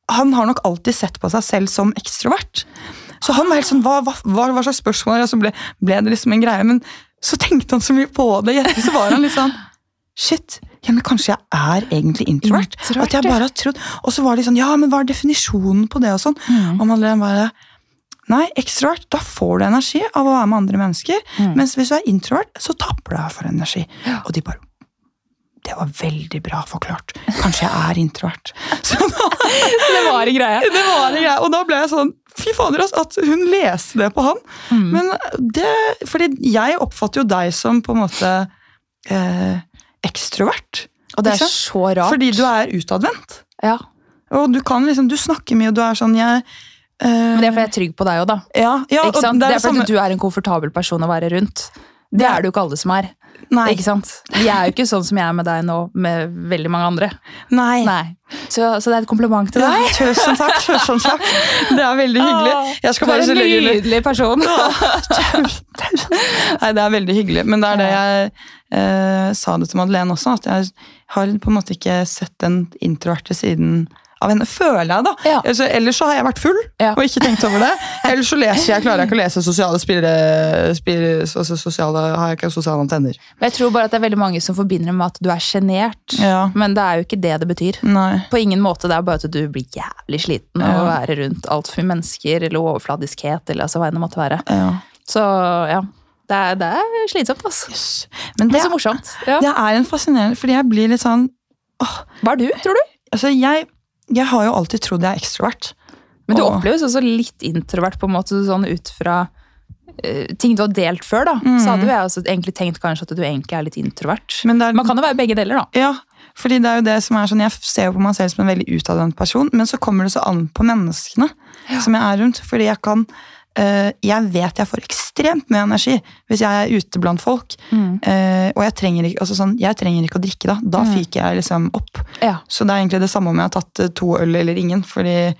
han har nok alltid sett på seg selv som ekstrovert. Så han var helt sånn Hva, hva, hva, slags spørsmål? Og så ble, ble det liksom en greie. Men så tenkte han så mye på det. I ettertid så var han litt sånn Shit, ja, men kanskje jeg er egentlig introvert? Introvert, at jeg bare har trodd Og så var de sånn Ja, men hva er definisjonen på det? Og sånn. Og Madeleine bare Nei, ekstrovert, da får du energi av å være med andre mennesker. Mens hvis du er introvert, så tapper du deg for energi. Og de bare Det var veldig bra forklart. Kanskje jeg er introvert. [LAUGHS] Så da, [LAUGHS] Det var en greie. [LAUGHS] det var en greie. Og da ble jeg sånn Fy fader, ass, at hun leste det på han. Men det Fordi jeg oppfatter jo deg som på en måte eh, ekstrovert. Og det er så rart. Fordi du er utadvendt. Ja, Og du kan liksom, du snakker mye, og du er sånn jeg eh, Men det er fordi jeg er trygg på deg òg, da. ja, ja? Det er, det fordi samme- du er en komfortabel person å være rundt. Det er det jo ikke alle som er. Nei. Ikke sant? Vi er jo ikke sånn som jeg er med deg nå, med veldig mange andre. Nei. Nei. Så, så det er et kompliment til deg. tusen takk. tusen takk. [LAUGHS] Det er veldig hyggelig. Jeg skal Du er en nydelig person. [LAUGHS] Nei, det er veldig hyggelig. Men det er det jeg eh, sa det til Madeleine også, at jeg har på en måte ikke sett den introverte siden av henne, føler jeg, da. Ja. Altså, ellers så har jeg vært full Ja. og ikke tenkt over det. [LAUGHS] Ellers så leser jeg, klarer jeg ikke å lese sosiale spillere, spillere altså sosiale, Har jeg ikke sosiale antenner. Men jeg tror bare at det er veldig mange som forbinder det med at du er sjenert. Ja. Men det er jo ikke det det betyr. Nei. På ingen måte. Det er bare at du blir jævlig sliten av å være rundt altfor mye mennesker eller overfladiskhet. eller altså hva enn det måtte være. Ja. Så ja, det er, det er slitsomt, altså. Yes. Men Det er så morsomt. Ja. det er en fascinerende, fordi jeg blir litt sånn Hva er du, tror du? Altså, jeg, jeg har jo alltid trodd jeg er ekstrovert. Men du Og- oppleves også litt introvert på en måte sånn ut fra uh, ting du har delt før. da. Mm. Så hadde jeg også egentlig tenkt kanskje at du egentlig er litt introvert. Er, Man kan jo være begge deler, da. Ja, fordi det er jo det som er sånn, Jeg ser jo på meg selv som en veldig utadvendt person, men så kommer det så an på menneskene som jeg er rundt. Fordi jeg kan Jeg vet jeg får ekstremt mye energi hvis jeg er ute blant folk. Eh, og jeg trenger, ikke, altså sånn, jeg trenger ikke å drikke da. Da fyker jeg liksom opp. Ja. Så det er egentlig det samme om jeg har tatt eh, to øl eller ingen. fordi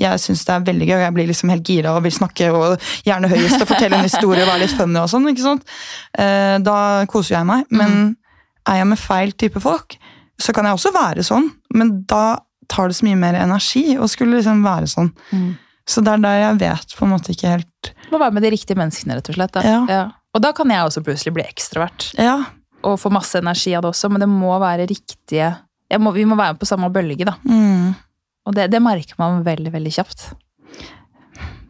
jeg syns det er veldig gøy, og jeg blir liksom helt gira og vil snakke og gjerne høyest og fortelle en historie og være litt funny og sånn. ikke sant? Eh, da koser jeg meg. Men er jeg med feil type folk, så kan jeg også være sånn, men da tar det så mye mer energi å skulle liksom være sånn. Mm. Så det er der jeg vet på en måte ikke helt Må være med de riktige menneskene, rett og slett. Da. Ja. Og da kan jeg også plutselig bli ekstrovert Ja. og få masse energi av det også, men det må være riktige må, Vi må være på samme bølge, da. Mm. Og det, det merker man veldig, veldig kjapt.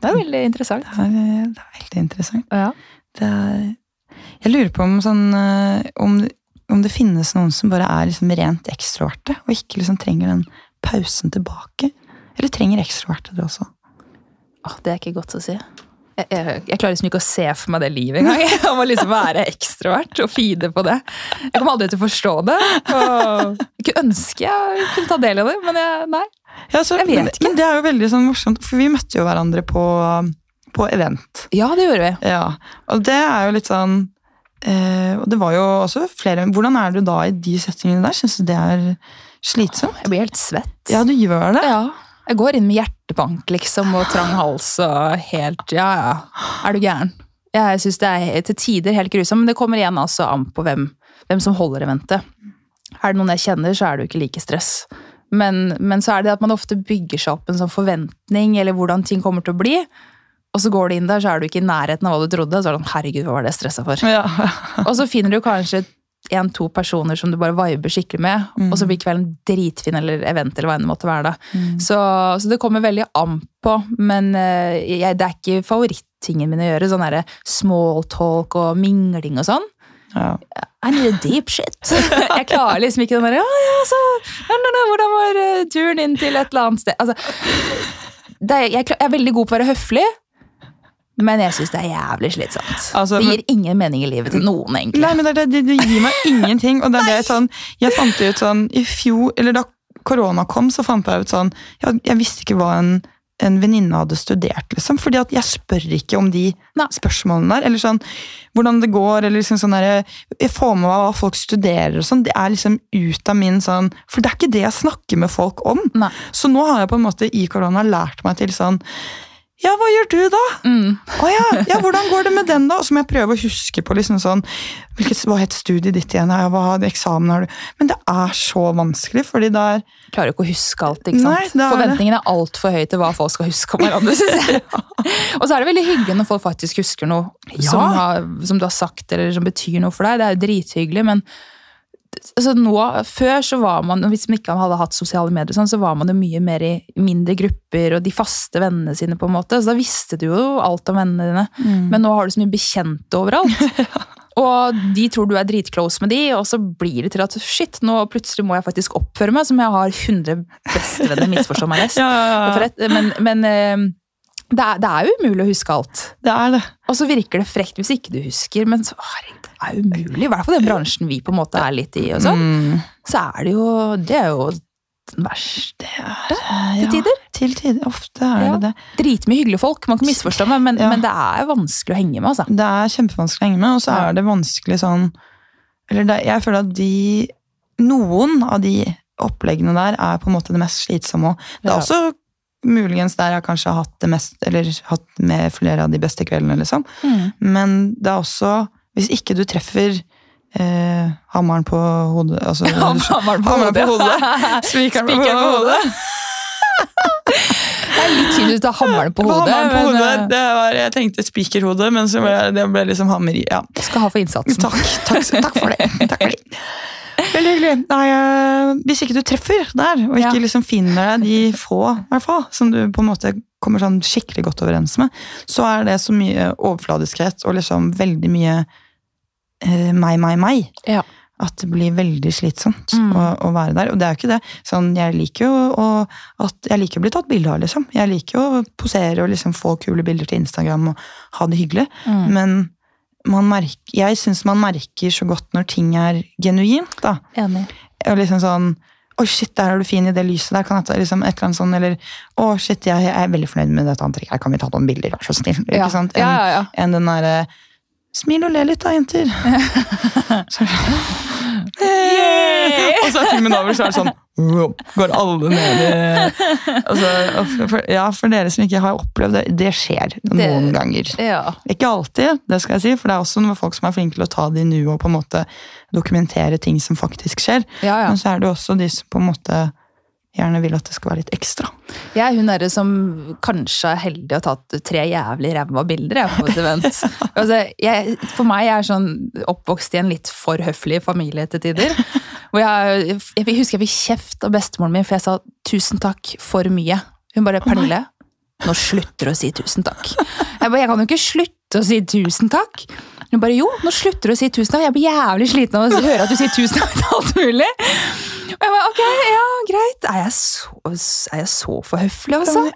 Det er veldig interessant. Det, er, det er veldig interessant. Ja. Det er, jeg lurer på om, sånn, eh, om, om det finnes noen som bare er liksom rent ekstroverte, og ikke liksom trenger den pausen tilbake. Eller trenger ekstroverte det også? Åh, det er ikke godt å si. Jeg, jeg, jeg klarer liksom ikke å se for meg det livet engang. [LAUGHS] Jeg må liksom være ekstrovert og feede på det. Jeg kommer aldri til å forstå det. Og jeg kunne ønske jeg kunne ta del i det, men jeg, nei. Ja, så, Jeg vet men, ikke. men det er jo veldig sånn morsomt, for vi møtte jo hverandre på, på event. Ja, det gjorde vi. Ja, og det er jo litt sånn eh, Og det var jo også flere Hvordan er du da i de settingene der? Syns du det er slitsomt? Jeg blir helt svett. Ja, du gjør det? Ja. Jeg går inn med hjertebank liksom, og trang hals og helt Ja, ja. Er du gæren? Jeg syns det er til tider helt grusomt, men det kommer igjen altså an på hvem, hvem som holder eventet. Er det noen jeg kjenner, så er det jo ikke like stress. Men, men så er det at man ofte bygger seg opp en sånn forventning, eller hvordan ting kommer til å bli. Og så går du inn der, så er du ikke i nærheten av hva du trodde. Så er det sånn, herregud, hva var det jeg stressa for? Ja. Og så finner du kanskje en-to personer som du bare viber skikkelig med, og så blir kvelden dritfin, eller event, eller hva enn det måtte være. da. Så, så det kommer veldig an på, men eh, jeg, det er ikke favorittingen min å gjøre. Sånn derre small talk og mingling og sånn. Ja. I need a deep shit. [LAUGHS] Jeg klarer liksom ikke den derre ja, så, Hvordan var eh, turen inn til et eller annet sted? Altså, er, jeg, jeg er veldig god på å være høflig, men jeg syns det er jævlig slitsomt. Altså, det gir ingen mening i livet til noen, egentlig. Nei, men det, det, det gir meg ingenting. Og det er det sånn, jeg fant ut sånn i fjor, eller da korona kom, så fant jeg ut sånn Jeg, jeg visste ikke hva en, en venninne hadde studert, liksom. fordi at jeg spør ikke om de Nei. spørsmålene der. Eller sånn hvordan det går, eller liksom sånn der, Jeg får med meg hva folk studerer og sånn. Det er liksom ut av min sånn For det er ikke det jeg snakker med folk om. Nei. Så nå har jeg på en måte i korona lært meg til sånn ja, hva gjør du da? Mm. Å ja, ja, hvordan går det med den da? Og så må jeg prøve å huske på liksom sånn, hvilket, hva het studiet ditt igjen? Ja, hva hadde eksamen har du? Men det er så vanskelig, fordi det er klarer jo ikke å huske alt. ikke sant? Nei, er Forventningene er altfor høye til hva folk skal huske om hverandre. synes jeg. [LAUGHS] Og så er det veldig hyggelig når folk faktisk husker noe som, har, som du har sagt, eller som betyr noe for deg. Det er jo drithyggelig, men altså nå, før så var man, hvis man ikke hadde hatt sosiale medier, sånn, så var man jo mye mer i mindre grupper og de faste vennene sine. på en måte, så Da visste du jo alt om vennene dine. Mm. Men nå har du så mye bekjente overalt. [LAUGHS] Og de tror du er dritclose med de, og så blir det til at shit, nå plutselig må jeg faktisk oppføre meg som jeg har 100 bestevenner. Misforstå meg rest. [LAUGHS] Ja, ja, ja. Men, men eh, det, er, det er jo umulig å huske alt. Det er det. Og så virker det frekt hvis ikke du husker, men så, herregud, det er umulig. I hvert fall den bransjen vi på en måte er litt i. og sånn. Mm. Så er det jo Det er jo den verste Ja, til tider. Til tider. Ofte er Ja. det det. Dritmye hyggelige folk, man kan misforstå meg, men, Ja. men det er vanskelig å henge med. altså. Det er kjempevanskelig å henge med, og så er det vanskelig sånn Eller det, jeg føler at de Noen av de oppleggene der er på en måte det mest slitsomme. òg. Det er Ja. også muligens der jeg kanskje har hatt det mest Eller hatt med flere av de beste kveldene, liksom. Mm. Men det er også Hvis ikke du treffer eh, hammeren på hodet altså, [LAUGHS] Hammeren på hodet. [LAUGHS] Spikeren på hodet. [LAUGHS] Det er litt du har hammeren på hodet. På hodet. eh, Det var, jeg tenkte spikerhode, men så ble det ble liksom hammer i. Ja. Skal ha for innsatsen. Takk, takk, takk for det. Takk for det. Veldig hyggelig. Nei, eh, hvis ikke du treffer der, og ikke Ja. liksom finner deg de få fall, som du på en måte kommer sånn skikkelig godt overens med, så er det så mye overfladiskhet og liksom veldig mye eh, meg, meg, meg. Ja. At det blir veldig slitsomt Mm. å, å være der. Og det er jo ikke det. Sånn, jeg liker jo å, at, jeg liker å bli tatt bilde av, liksom. Jeg liker jo å posere og liksom få kule bilder til Instagram og ha det hyggelig. Mm. Men man merker, jeg syns man merker så godt når ting er genuint. da. Enig. Og liksom sånn Oi, shit, der er du fin i det lyset der. kan jeg ta liksom et eller annet sånn, Eller å, shit, jeg, jeg er veldig fornøyd med dette antrekket. Kan vi ta noen bilder, vær så snill? Ja. Enn Ja, ja, enn den derre Smil og le litt da, jenter. [LAUGHS] Yeah. og så er filmen over, så er det sånn Går alle ned i altså, for, Ja, for dere som ikke har opplevd det, det skjer noen ganger. Ja. Ikke alltid, det skal jeg si, for det er også noen folk som er flinke til å ta det i nuet og på en måte dokumentere ting som faktisk skjer. Ja, ja. Men så er det også de som på en måte gjerne vil at det skal være litt ekstra. Jeg er hun derre som kanskje er heldig og tatt tre jævlig ræva bilder jeg, på et [LAUGHS] event. altså, jeg, for meg er jeg sånn oppvokst i en litt for høflig familie til tider. [LAUGHS] Hvor jeg, jeg husker jeg fikk kjeft av bestemoren min, for jeg sa 'tusen takk for mye'. Hun bare 'Pernille, nå slutter du å si tusen takk'. Jeg bare, jeg kan jo ikke slutte å si tusen takk. Hun bare 'jo, nå slutter du å si tusen takk'. Jeg blir jævlig sliten av å høre at du sier tusen takk til alt mulig. Og jeg bare, ok, ja, greit. Er jeg så, er jeg så for høflig, altså?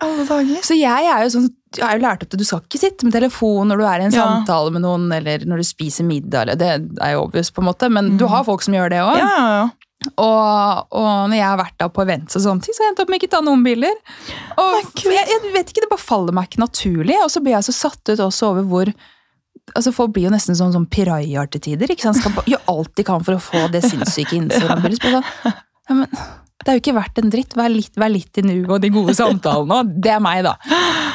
Så jeg er jo sånn, jeg har jo lært opp til du skal ikke sitte med telefon når du er i en Ja. samtale med noen, eller når du spiser middag, eller det er jo obvious på en måte, men du har folk som gjør det òg. Ja, ja, ja. Og, og når jeg har vært da på events og sånne ting, så har jeg endt opp med ikke ta noen bilder. Og jeg, jeg vet ikke, Det bare faller meg ikke naturlig. Og så blir jeg så satt ut også over hvor altså Folk blir jo nesten sånn, sånn pirajaer til tider. ikke sant? Skal gjøre alt de kan for å få det sinnssyke Instagram-bildet. Sånn, ja, men det er jo ikke verdt en dritt. Vær litt, vær litt i nuet og de gode samtalene. Og det er meg, da.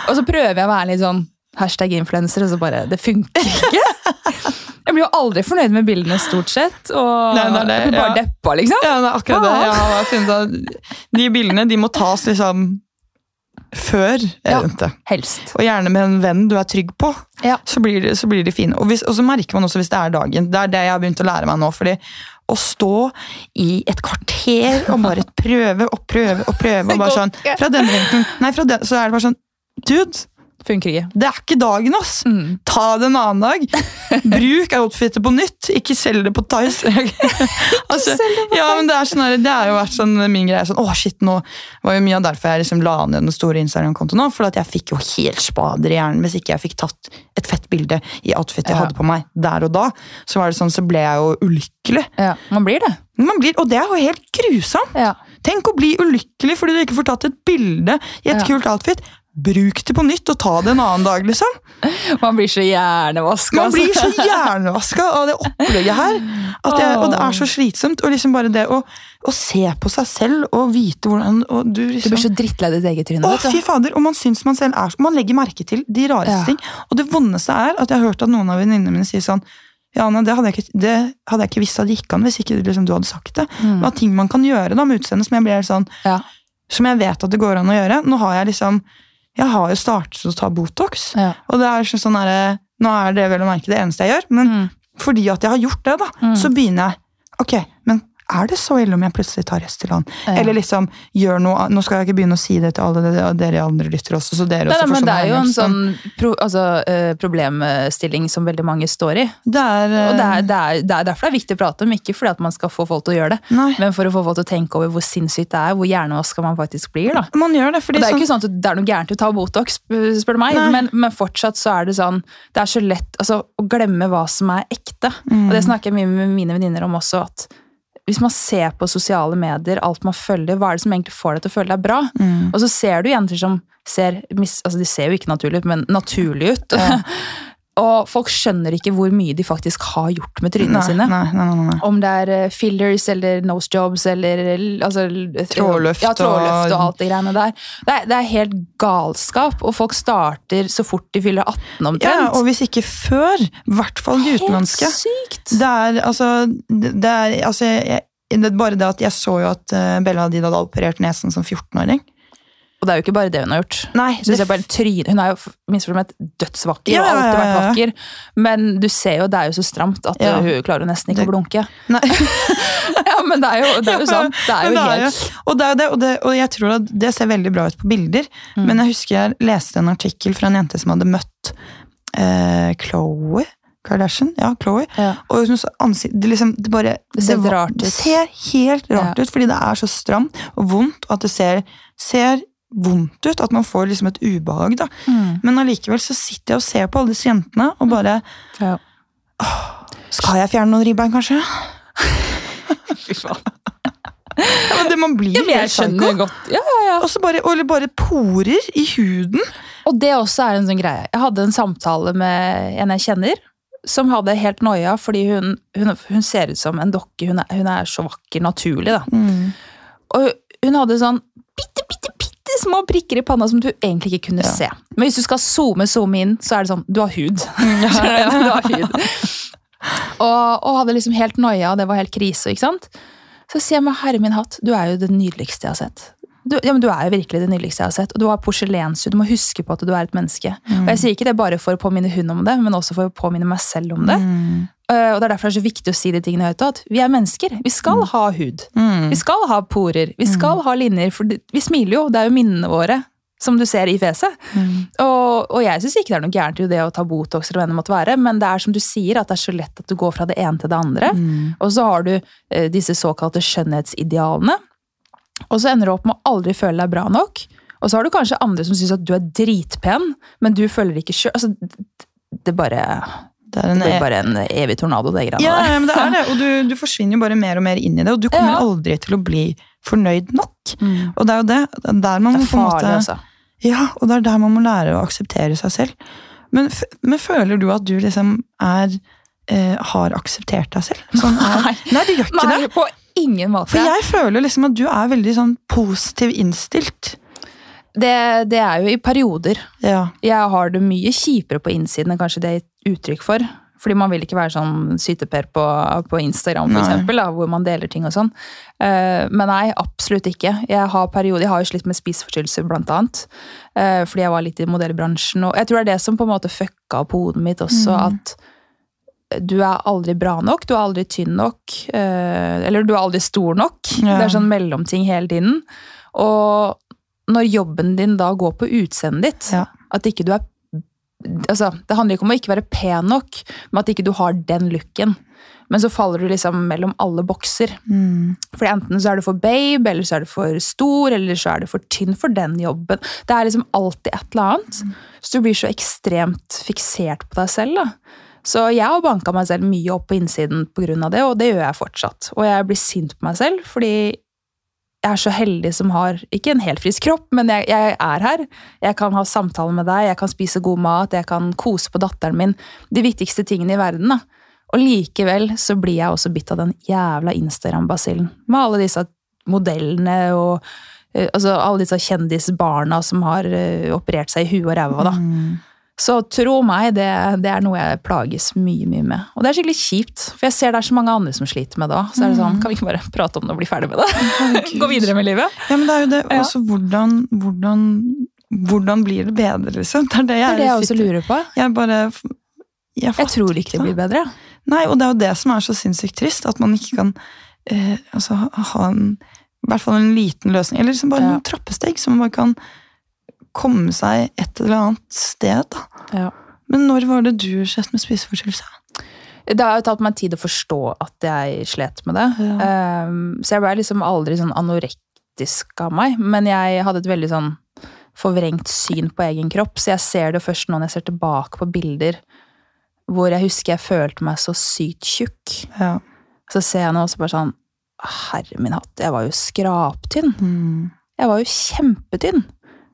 Og så prøver jeg å være litt sånn hashtag influenser, og så bare Det funker ikke. Jeg blir jo aldri fornøyd med bildene, stort sett. Og Nei, nei, nei, jeg blir bare ja. deppa, liksom. Ja, det er akkurat det. At de bildene de må tas liksom før Ja. Helst. Og gjerne med en venn du er trygg på. Ja. Så, blir det, så blir de fine. Og, hvis, og så merker man også hvis det er dagen. Det er det jeg har begynt å lære meg nå. fordi å stå i et kvarter og bare prøve og prøve og prøve, og [LAUGHS] bare sånn fra denne vinkelen, nei, fra den, så er det bare sånn Dude, Funker ikke. det er ikke dagen, ass! Mm. Ta det en annen dag. [LAUGHS] Bruk outfitet på nytt, ikke selg det på Tice. [LAUGHS] altså, ja, men det, er sånn, det har jo vært sånn min greie. Sånn, å shit, nå var jo mye av derfor jeg liksom la ned den store Instagram-kontoen. For at jeg fikk jo helt spader i hjernen hvis ikke jeg fikk tatt et fett bilde i outfitet jeg Ja. hadde på meg der og da. Så var det sånn, så ble jeg jo ulykkelig. Ja, man blir det. Man blir, og det er jo helt grusomt! Ja. Tenk å bli ulykkelig fordi du ikke får tatt et bilde i et Ja. kult outfit. Bruk det på nytt og ta det en annen dag, liksom. Man blir så hjernevaska. Man blir så hjernevaska av det opplegget her. At jeg, og det er så slitsomt. Og liksom bare det å, å se på seg selv og vite hvordan og du liksom, Du liksom, blir så drittlei ditt eget tryne. Å, fy fader! Og man syns man selv er Man legger merke til de rareste Ja. ting. Og det vondeste er at jeg har hørt at noen av venninnene mine sier sånn ja, nei, det, hadde jeg ikke, det hadde jeg ikke visst at det gikk an hvis ikke liksom, du hadde sagt det. Mm. Hva ting man kan gjøre da med utseendet som jeg blir sånn Ja. Som jeg vet at det går an å gjøre. Nå har jeg liksom Jeg har jo startet å ta Botox. Ja. Og det er så- sånn derre Nå er det vel å merke det eneste jeg gjør, men Mm. fordi at jeg har gjort det, da, Mm. så begynner jeg Ok, er det så ille om jeg plutselig tar Restylane? Ja. Eller liksom gjør noe Nå skal jeg ikke begynne å si det til alle dere, dere andre lyttere også, så dere også får men det sånn er jo en sånn pro, altså, eh, problemstilling som veldig mange står i. Det er, Og det eh, er, det, er, det er derfor det er viktig å prate om, ikke fordi at man skal få folk til å gjøre det, Nei, men for å få folk til å tenke over hvor sinnssykt det er, hvor hjernevaska man faktisk blir. da. man gjør det Og det er sånn, ikke sånn at det er noe gærent å ta Botox, spør du meg, men, men fortsatt så er det sånn Det er så lett altså, å glemme hva som er ekte. Mm. Og det snakker jeg mye med mine venninner om også, at hvis man ser på sosiale medier, alt man følger, hva er det som egentlig får deg til å føle deg bra? Mm. Og så ser du jenter som ser altså De ser jo ikke naturlig ut, men naturlig ut. [LAUGHS] og folk skjønner ikke hvor mye de faktisk har gjort med trynene Nei, sine. nei, nei. Om det er eh, fillers eller nose jobs eller altså, Trådløft ja, trådløft og og- alt det greiene der. Det er, det er helt galskap, og folk starter så fort de fyller 18 omtrent. Ja, og hvis ikke før, i hvert fall de utenlandske. Helt sykt! Det er altså, det er, altså jeg, det er bare det at jeg så jo at eh, Bella Hadid hadde operert nesen som 14-åring. Og det er jo ikke bare det hun har gjort. Nei, du det- ser bare trynet. Hun er jo minst for meg dødsvakker Ja, og har alltid vært vakker. Men du ser jo, det er jo så stramt at Ja. hun klarer nesten ikke Det- å blunke. Nei. [LAUGHS] ja, men det er jo, det er jo sant. Det er jo Men helt og, det er det, og, det, og jeg tror at det ser veldig bra ut på bilder, Mm. men jeg husker jeg leste en artikkel fra en jente som hadde møtt eh, Chloé. Kardashian. Ja, Chloé. Ja. Og hun ansikt, det, liksom, det bare Det ser var- rart ut. Det ser helt rart Ja. ut, fordi det er så stramt og vondt, og at det ser, ser vondt ut. At man får liksom et ubehag. da. Mm. Men allikevel så sitter jeg og ser på alle disse jentene og bare Ja. Skal jeg fjerne noen ribbein, kanskje? [LAUGHS] Fy faen. Ja, men det Man blir Ja, men jeg psycho. skjønner godt. Ja, ja, ja. Og så bare, eller bare porer i huden. Og det også er en sånn greie. Jeg hadde en samtale med en jeg kjenner, som hadde helt noia fordi hun, hun, hun ser ut som en dokke. Hun er, hun er så vakker naturlig, da. Og hun hadde sånn bitte, bitte, bitte små prikker i panna som du egentlig ikke kunne Ja. se. Men hvis du skal zoome, zoome inn, så er det sånn Du har hud. [LAUGHS] [LAUGHS] du har hud. Og, og hadde liksom helt noia, og det var helt krise. ikke sant? Så sier jeg meg, herre min hatt, du er jo det nydeligste jeg har sett. Du, ja, men du er jo virkelig det nydeligste jeg har sett. Og du har porselenshud. Du må huske på at du er et menneske. Og jeg sier ikke det bare for å påminne hun om det, men også for å påminne meg selv om det. Eh, og det er derfor det er så viktig å si de tingene høyt. At vi er mennesker. Vi skal ha hud. Vi skal ha porer. Vi skal ha linjer. For vi smiler jo. Det er jo minnene våre. Som du ser i fjeset. Og, og jeg syns ikke det er noe gærent i det å ta Botox, eller hva det måtte være, men det er som du sier, at det er så lett at du går fra det ene til det andre. Og så har du eh, disse såkalte skjønnhetsidealene. Og så ender du opp med å aldri føle deg bra nok. Og så har du kanskje andre som syns at du er dritpen, men du føler ikke sjøl altså, Det bare Det det blir bare en evig tornado, det greiene ja, der. ja, men det er det, [LAUGHS] og du, du forsvinner jo bare mer og mer inn i det, og du kommer Ja. aldri til å bli fornøyd nok. Mm. Og det er jo det, er der man Det er farlig, altså. Ja, og det er der man må lære å akseptere seg selv. Men, men føler du at du liksom er eh, har akseptert deg selv? Sånn Nei. nei, du gjør ikke Nei, det. på ingen måte. For jeg føler liksom at du er veldig sånn positiv innstilt. Det, det er jo i perioder. Ja. Jeg har det mye kjipere på innsiden enn kanskje det er uttrykk for. Fordi man vil ikke være sånn syteper på, på Instagram, for Nei. eksempel, da, hvor man deler ting og sånn. Uh, men nei, absolutt ikke. Jeg har perioder, jeg har jo slitt med spiseforstyrrelser, blant annet. Uh, fordi jeg var litt i modellbransjen. Og jeg tror det er det som på en måte fucka opp hodet mitt også, at du er aldri bra nok, du er aldri tynn nok, eh, eller du er aldri stor nok. Ja. Det er sånn mellomting hele tiden. Og når jobben din da går på utseendet ditt, Ja. at ikke du er altså, Det handler ikke om å ikke være pen nok, men at ikke du har den looken. Men så faller du liksom mellom alle bokser. Mm. For enten så er du for babe, eller så er du for stor, eller så er du for tynn for den jobben. Det er liksom alltid et eller annet. Så du blir så ekstremt fiksert på deg selv. da. Så jeg har banka meg selv mye opp på innsiden pga. det, og det gjør jeg fortsatt. Og jeg blir sint på meg selv, fordi jeg er så heldig som har ikke en helt frisk kropp, men jeg, jeg er her. Jeg kan ha samtaler med deg, jeg kan spise god mat, jeg kan kose på datteren min. De viktigste tingene i verden. da. Og likevel så blir jeg også bitt av den jævla Instagram-basillen. Med alle disse modellene og eh, altså alle disse kjendisbarna som har eh, operert seg i huet og ræva. da. Så tro meg, det, det er noe jeg plages mye mye med. Og det er skikkelig kjipt, for jeg ser det er så mange andre som sliter med det òg. Så er det sånn, kan vi ikke bare prate om det og bli ferdig med det? [LAUGHS] Gå videre med livet? Ja, men det er jo det. Ja. Også hvordan, hvordan, hvordan blir det bedre, liksom? Det er det Det jeg, er det jeg også lurer på. Jeg bare Jeg, Jeg tror ikke det blir bedre. Nei, og det er jo det som er så sinnssykt trist. At man ikke kan eh, altså, ha en, i hvert fall en liten løsning. Eller liksom bare Ja. noen trappesteg, som man bare kan komme seg et eller annet sted. Ja. Men når var det du slet med spiseforstyrrelse? Det har jo tatt meg tid å forstå at jeg slet med det. Ja. Um, så jeg ble liksom aldri sånn anorektisk av meg. Men jeg hadde et veldig sånn forvrengt syn på egen kropp. Så jeg ser det først nå når jeg ser tilbake på bilder hvor jeg husker jeg følte meg så sykt tjukk. Ja. Så ser jeg nå også bare sånn herre min hatt, jeg var jo skraptynn. Jeg var jo kjempetynn.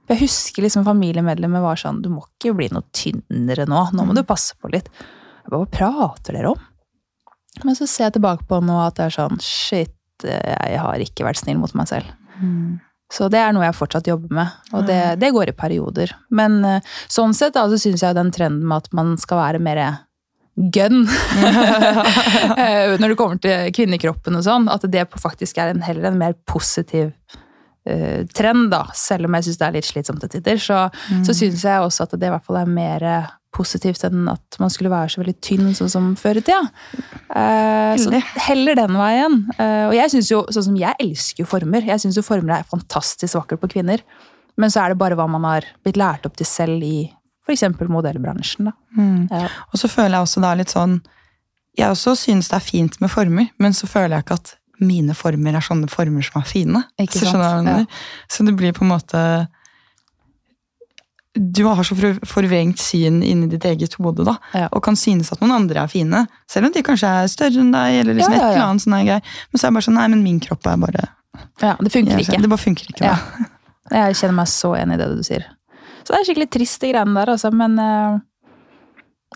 Jeg husker liksom familiemedlemmer var sånn Du må ikke bli noe tynnere nå. Nå må du passe på litt. Jeg bare, Hva prater dere om? Men så ser jeg tilbake på nå at det er sånn Shit, jeg har ikke vært snill mot meg selv. Så det er noe jeg fortsatt jobber med, og det, det går i perioder. Men eh, sånn sett da, så syns jeg den trenden med at man skal være mer gun [LAUGHS] [LAUGHS] eh, når det kommer til kvinnekroppen og sånn, at det faktisk er en, heller en mer positiv eh, trend, da. Selv om jeg syns det er litt slitsomt til tider, så, så syns jeg også at det i hvert fall er mer eh, positivt enn at man skulle være så veldig tynn sånn som før i tida. Eh, så heller den veien. Eh, og jeg synes jo, sånn som jeg elsker jo former. Jeg syns jo former er fantastisk vakkert på kvinner. Men så er det bare hva man har blitt lært opp til selv i f.eks. modellbransjen. da. Ja. Og så føler jeg også da litt sånn Jeg også synes det er fint med former, men så føler jeg ikke at mine former er sånne former som er fine. Ikke så, sant? mener? så det blir på en måte Du har så for- forvrengt syn inni ditt eget hode, da, Ja. og kan synes at noen andre er fine. Selv om de kanskje er større enn deg, eller liksom Ja, ja, et eller annet sånn greier. Men så er det bare sånn Nei, men min kropp er bare ja, Det funker ikke. Det bare funker ikke. Ja. Da. Jeg kjenner meg så enig i det du sier. Så det er skikkelig trist, de greiene der, altså. Men eh,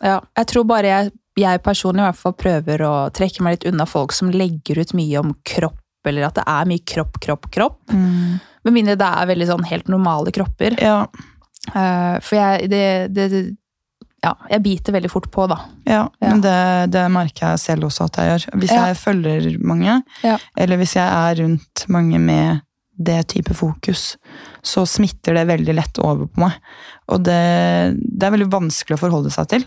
ja, jeg tror bare jeg, jeg personlig i hvert fall prøver å trekke meg litt unna folk som legger ut mye om kropp, eller at det er mye kropp, kropp, kropp. Mm. Med mindre det er veldig sånn helt normale kropper. Ja, Eh, for jeg, det, det, Ja, jeg biter veldig fort på, da. ja, Ja. men det, det merker jeg selv også at jeg gjør. Hvis Ja. jeg følger mange, Ja. eller hvis jeg er rundt mange med det type fokus, så smitter det veldig lett over på meg. Og det, det er veldig vanskelig å forholde seg til.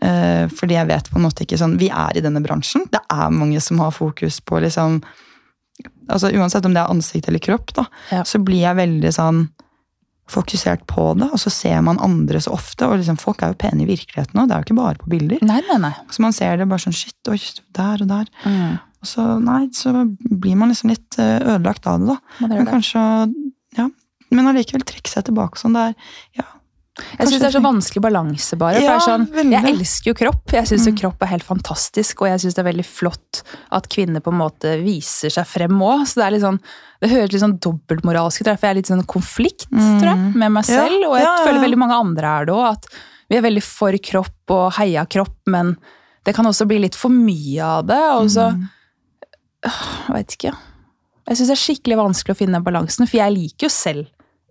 Eh, fordi jeg vet på en måte ikke sånn Vi er i denne bransjen. Det er mange som har fokus på liksom altså Uansett om det er ansikt eller kropp, da, Ja. så blir jeg veldig sånn fokusert på det, og så ser man andre så ofte. Og liksom, folk er jo pene i virkeligheten òg, det er jo ikke bare på bilder. Nei, nei, nei. Så man ser det bare sånn shit, oi, der og der. Og så, nei, så blir man liksom litt eh, ødelagt av det, da. Det Men kanskje Ja. Men allikevel trekke seg tilbake sånn. Det er ja. Jeg syns det er så vanskelig balanse, bare. For Ja, sånn, jeg elsker jo kropp. Jeg syns jo kropp er helt fantastisk, og jeg syns det er veldig flott at kvinner på en måte viser seg frem òg. Så det er litt sånn Det høres litt sånn dobbeltmoralsk ut, for jeg er litt sånn konflikt, tror jeg, med meg Ja, selv. Og jeg ja, ja, føler veldig mange andre er det òg, at vi er veldig for kropp og heia kropp, men det kan også bli litt for mye av det. Og så øh, Jeg veit ikke. Jeg syns det er skikkelig vanskelig å finne balansen, for jeg liker jo selv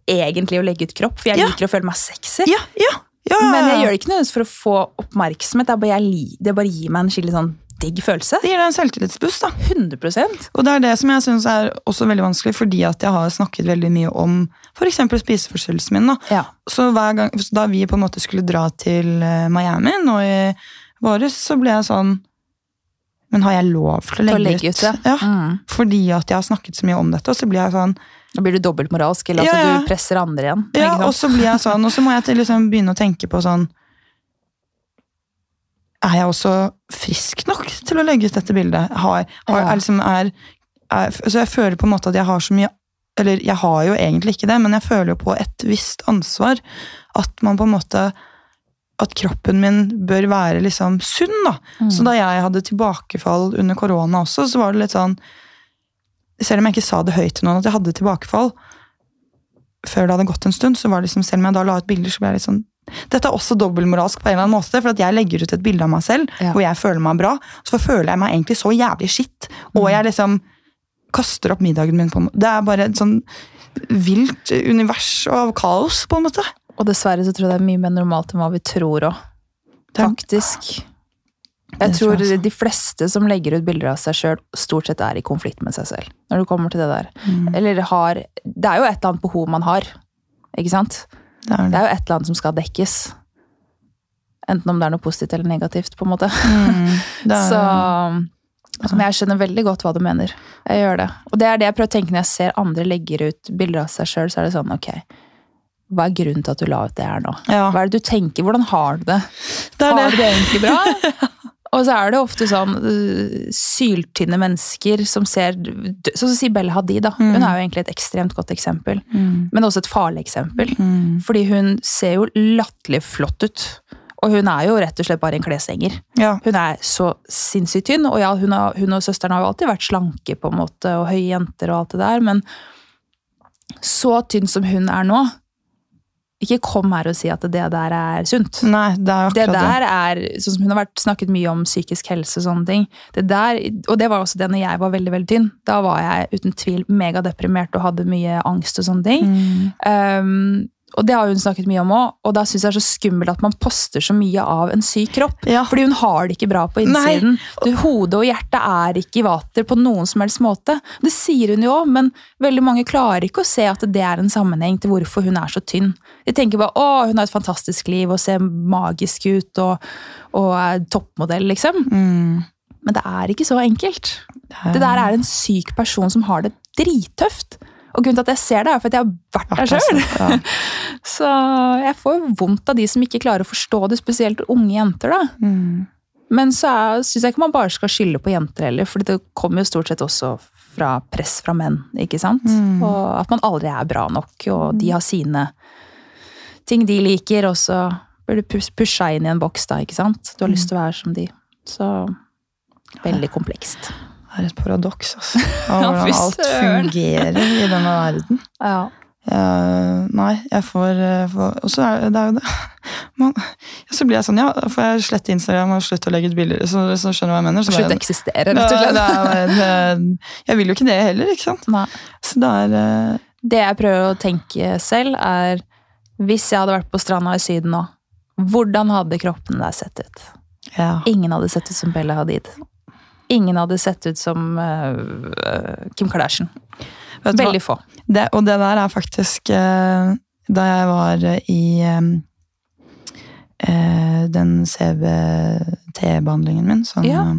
egentlig å legge ut kropp, for jeg liker å føle meg sexy. Ja, ja, ja, Men jeg gjør det ikke nødvendigvis for å få oppmerksomhet. Det, bare det bare gir meg en skikkelig sånn digg følelse. Det gir deg en selvtillitsbuss, da. 100% Og det er det som jeg syns er også veldig vanskelig, fordi at jeg har snakket veldig mye om f.eks. spiseforstyrrelsen min. da. Ja. Så hver gang, da vi på en måte skulle dra til eh, Miami nå i våres, så ble jeg sånn Men har jeg lov til å Til å legge, ut? ut. Ja, Mm. Fordi at jeg har snakket så mye om dette, og så blir jeg sånn Da blir du dobbeltmoralsk, eller ja, Ja, altså, du presser andre igjen. Ja, og så blir jeg sånn, og så må jeg liksom begynne å tenke på sånn Er jeg også frisk nok til å legge ut dette bildet? Har, har, er liksom, er, er, så jeg føler på en måte at jeg har så mye Eller jeg har jo egentlig ikke det, men jeg føler jo på et visst ansvar. At man på en måte At kroppen min bør være liksom sunn, da. Mm. Så da jeg hadde tilbakefall under korona også, så var det litt sånn Selv om jeg ikke sa det høyt til noen at jeg hadde tilbakefall, før det hadde gått en stund, så var det liksom, selv om jeg da la ut bilder, så ble jeg litt sånn Dette er også dobbeltmoralsk på en eller annen måte, for at jeg legger ut et bilde av meg selv Ja. hvor jeg føler meg bra, så føler jeg meg egentlig så jævlig skitt, og Mm. jeg liksom kaster opp middagen min på en måte. Det er bare et sånn vilt univers av kaos, på en måte. Og dessverre så tror jeg det er mye mer normalt enn hva vi tror òg. Faktisk. Jeg tror de fleste som legger ut bilder av seg sjøl, stort sett er i konflikt med seg selv. Når det kommer til det der. Mm. Eller har Det er jo et eller annet behov man har. Ikke sant? Det er Det det. er jo et eller annet som skal dekkes. Enten om det er noe positivt eller negativt, på en måte. Mm, [LAUGHS] det er, Så Men jeg skjønner veldig godt hva du mener. Jeg gjør det. Og det er det jeg prøver å tenke når jeg ser andre legger ut bilder av seg sjøl, så er det sånn, ok. Hva er grunnen til at du la ut det her nå? Ja. Hva er det du tenker? Hvordan har du det? det Har det. du det egentlig bra? [LAUGHS] Og så er det ofte sånn øh, syltynne mennesker som ser Sånn som Sibel Hadid, da. Hun er jo egentlig et ekstremt godt eksempel. Mm. Men også et farlig eksempel. Mm. Fordi hun ser jo latterlig flott ut. Og hun er jo rett og slett bare en kleshenger. Ja. Hun er så sinnssykt tynn, og ja, hun, har, hun og søsteren har jo alltid vært slanke på en måte, og høye jenter og alt det der, men så tynn som hun er nå, ikke kom her og si at det der er sunt. Nei, det er akkurat Det det. der er, sånn som Hun har vært snakket mye om psykisk helse og sånne ting. Det der, og det var også det når jeg var veldig veldig tynn. Da var jeg uten tvil megadeprimert og hadde mye angst og sånne ting. Mm. Um, og det har hun snakket mye om òg, og da syns jeg det er så skummelt at man poster så mye av en syk kropp. Ja. Fordi hun har det ikke bra på innsiden. Du, hodet og hjertet er ikke i vater på noen som helst måte. Det sier hun jo òg, men veldig mange klarer ikke å se at det er en sammenheng til hvorfor hun er så tynn. De tenker bare å, hun har et fantastisk liv og ser magisk ut og, og er toppmodell, liksom. Mm. Men det er ikke så enkelt. Det der er en syk person som har det drittøft. Og grunnen til at jeg ser det, er for at jeg har vært der sjøl. ja. [LAUGHS] Så jeg får vondt av de som ikke klarer å forstå det, spesielt unge jenter. da. Mm. Men så syns jeg ikke man bare skal skylde på jenter heller, for det kommer jo stort sett også fra press fra menn. ikke sant? Mm. Og at man aldri er bra nok, og de har sine ting de liker, og så blir du pusha inn i en boks da, ikke sant? Du har lyst til å være som de. Så veldig komplekst. Det er et paradoks, altså. [LAUGHS] Av Ja, hvordan alt fungerer i denne verden. Ja. Uh, nei, jeg får, eh, får Og så er det er jo det [LAUGHS] Man, ja, Så blir jeg sånn, ja, får jeg slette Instagram og slutte å legge ut bilder, så, så skjønner du hva jeg mener. Slutte Slutt å eksistere, rett og slett. det, det, jeg vil jo ikke det heller, ikke sant? Nei. Så det er uh, Det jeg prøver å tenke selv, er hvis jeg hadde vært på stranda i Syden nå, hvordan hadde kroppen der sett ut? Ja. Ingen hadde sett ut som Bella Hadid. Ingen hadde sett ut som uh, Kim Kardashian. Veldig få. Det, og det der er faktisk uh, Da jeg var i um, uh, den CBT-behandlingen min, sånn Ja. eh,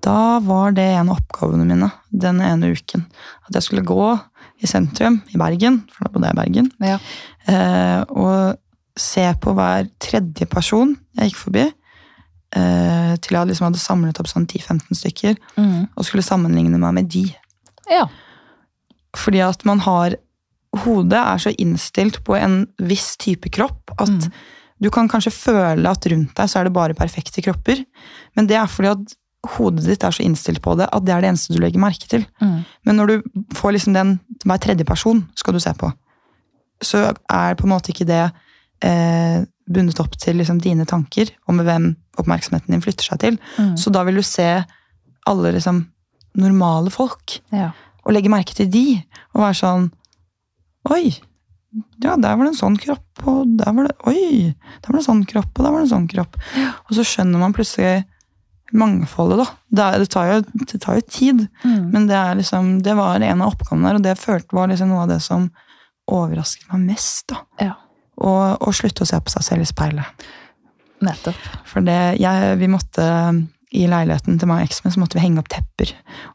Da var det en av oppgavene mine den ene uken. At jeg skulle gå i sentrum i Bergen, for da bodde jeg i Bergen, Ja. eh, og se på hver tredje person jeg gikk forbi. Eh, til jeg liksom hadde samlet opp sånn 10-15 stykker, og skulle sammenligne meg med de. Ja. Fordi at man har Hodet er så innstilt på en viss type kropp at Mm. du kan kanskje føle at rundt deg så er det bare perfekte kropper. Men det er fordi at hodet ditt er så innstilt på det at det er det eneste du legger merke til. Mm. Men når du får liksom den hver tredje person skal du se på, så er på en måte ikke det eh, bundet opp til liksom dine tanker om hvem oppmerksomheten din flytter seg til. Mm. Så da vil du se alle liksom normale folk Ja. og legge merke til de, og være sånn Oi, ja, der var det en sånn kropp, og der var det Oi, der var det en sånn kropp, og der var det en sånn kropp. Og så skjønner man plutselig mangfoldet, da. Det, det, tar, jo, det tar jo tid, Mm. men det er liksom Det var en av oppgavene der, og det jeg følte var liksom noe av det som overrasket meg mest, da. Ja. Og, og slutte å se på seg selv i speilet. Nettopp. For det, jeg, vi måtte i leiligheten til meg og eksen min så måtte vi henge opp tepper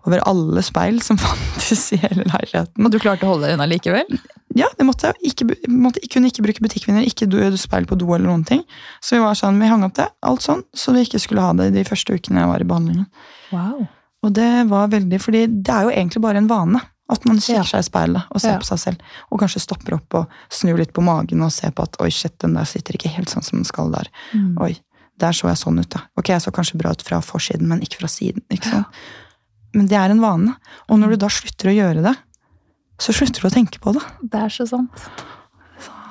over alle speil som [LAUGHS] fantes i hele leiligheten. Og du klarte å holde deg unna likevel? Ja, det måtte jeg ikke, måtte, kunne ikke bruke butikkvinner, ikke do, speil på do eller noen ting. Så vi var sånn, vi hang opp det, alt sånn, så vi ikke skulle ha det de første ukene jeg var i behandlingen. Wow. Og det var veldig, fordi det er jo egentlig bare en vane. At man kikker Ja. seg i speilet og ser Ja. på seg selv. Og kanskje stopper opp og snur litt på magen og ser på at oi, shit, den der sitter ikke helt sånn som den skal der. Mm. Oi, der så jeg sånn ut, ja. Ok, jeg så kanskje bra ut fra forsiden, men ikke fra siden. ikke sant? Men det er en vane. Og når du da slutter å gjøre det, så slutter du å tenke på det. Det er så sant.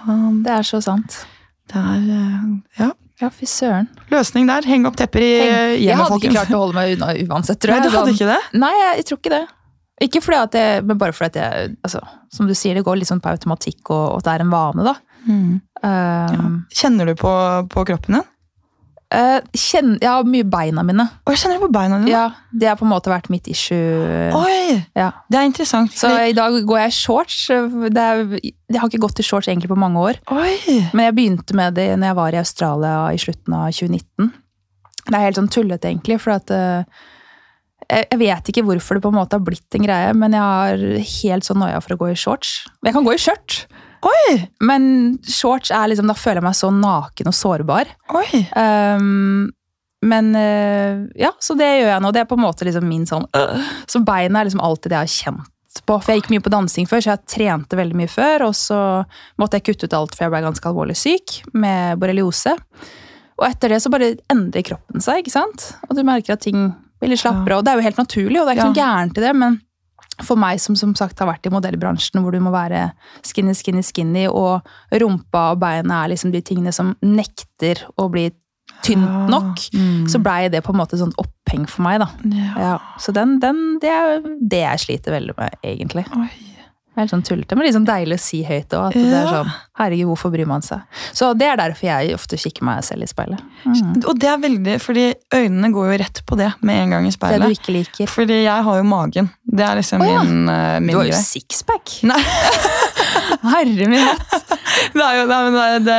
Um, Det er så sant. Det er eh, Ja. Ja, fy søren. Løsning der. Heng opp tepper i eh, Jeg hjemmet, hadde ikke klart å holde meg unna uansett, tror Nei, du hadde Sånn- ikke det? Nei, jeg, jeg tror ikke det. Ikke fordi at jeg, men bare fordi at jeg altså, Som du sier, det går litt sånn på automatikk, og, og at det er en vane, da. Mm. Um, Kjenner du på, på kroppen din? Uh, kjenn, jeg har mye beina mine. Å, jeg kjenner det på beina dine. Ja, Det har på en måte vært mitt issue. Oi! Ja. Det er interessant. Så i dag går jeg i shorts. Det er, jeg har ikke gått i shorts egentlig på mange år. Oi! Men jeg begynte med det når jeg var i Australia i slutten av 2019. Det er helt sånn tullete, egentlig. For at eh, jeg vet ikke hvorfor det på en måte har blitt en greie, men jeg har helt sånn noia for å gå i shorts. Jeg kan gå i skjørt, men shorts er liksom, da føler jeg meg så naken og sårbar. Um, men eh, ja, så det gjør jeg nå. Det er på en måte liksom min sånn øh. Så beina er liksom alltid det jeg har kjent på. For jeg gikk mye på dansing før, så jeg trente veldig mye før. Og så måtte jeg kutte ut alt, for jeg ble ganske alvorlig syk med borreliose. Og etter det så bare endrer kroppen seg, ikke sant? Og du merker at ting litt slappere. Og det er jo helt naturlig, og det er ikke noe gærent i det, men for meg som som sagt har vært i modellbransjen hvor du må være skinny, skinny, skinny, og rumpa og beina er liksom de tingene som nekter å bli tynt nok, så blei det på en måte sånn oppheng for meg, da. Ja. Så den, den, det er det jeg sliter veldig med, egentlig. Det er helt sånn tullete, men liksom deilig å si høyt òg. Det er sånn Herregud, hvorfor bryr man seg? Så det er derfor jeg ofte kikker meg selv i speilet. Mm. Og det er veldig, fordi øynene går jo rett på det med en gang i speilet. Det du ikke liker. Fordi jeg har jo magen. Det er liksom oh, ja. min, uh, min Du har jo sixpack! Nei. [LAUGHS] Herre min hatt! Det er jo det, men det, det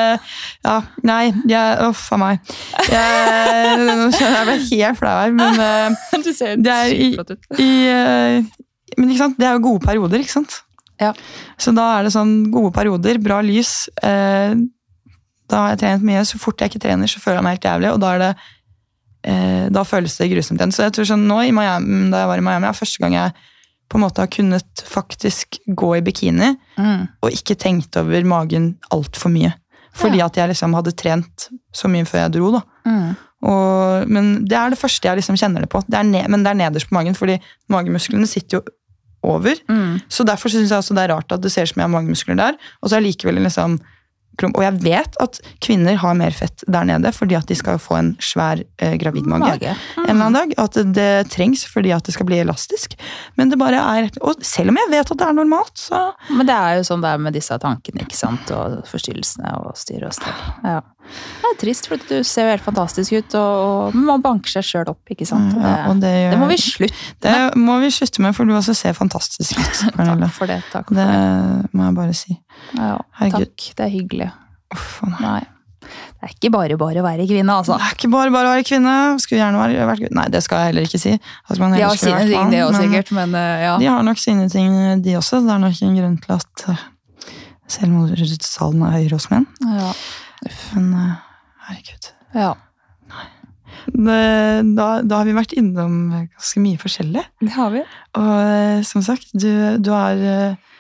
Ja, nei, jeg Uff a meg. Jeg, nå kjenner jeg meg helt flau her, men uh, [LAUGHS] Du ser Det er sykt flott ut. i uh, Men det er jo gode perioder, ikke sant? Ja. Så da er det sånn gode perioder, bra lys. eh, da har jeg trent mye. Så fort jeg ikke trener, så føler jeg meg helt jævlig, og da er det eh, da føles det grusomt igjen. Så jeg tror sånn nå i Miami, da jeg var i Miami, er første gang jeg på en måte har kunnet faktisk gå i bikini Mm. og ikke tenkt over magen altfor mye. Fordi at jeg liksom hadde trent så mye før jeg dro. da. Mm. Og, men det er det første jeg liksom kjenner det på. Det er ne men det er nederst på magen, fordi magemusklene sitter jo over. Mm. Så derfor syns jeg også det er rart at det ser ut som jeg har magemuskler der. Og så er likevel liksom. Og jeg vet at kvinner har mer fett der nede fordi at de skal få en svær eh, gravidmage Mage. en eller annen dag. At det, det trengs fordi at det skal bli elastisk. Men det bare er Og selv om jeg vet at det er normalt, så Men det er jo sånn det er med disse tankene, ikke sant, og forstyrrelsene og styr og stell. Ja. Det er trist, for du ser jo helt fantastisk ut, og, man banker seg sjøl opp, ikke sant. Mm, Ja, det gjør- det må vi slutte med. Det må vi slutte med, for du også ser fantastisk ut. [LAUGHS] Takk for det. Takk for Det det. må jeg bare si. Ja, Herregud. takk, det er hyggelig. Uff. Nei. Det er ikke bare bare å være kvinne, altså. Det er ikke bare bare å være kvinne. Skulle gjerne være, vært gutt. Nei, det skal jeg heller ikke si. At man De har sine vært ting, mann, det òg, sikkert, men eh, ja. De har nok sine ting, de også. Det er nok en grunn til at eh, selvmordstallene er høyere hos menn. Ja. Men eh, herregud. ja. Nei. da, da har vi vært innom ganske mye forskjellig. Det har vi. Og eh, som sagt, du, du er eh,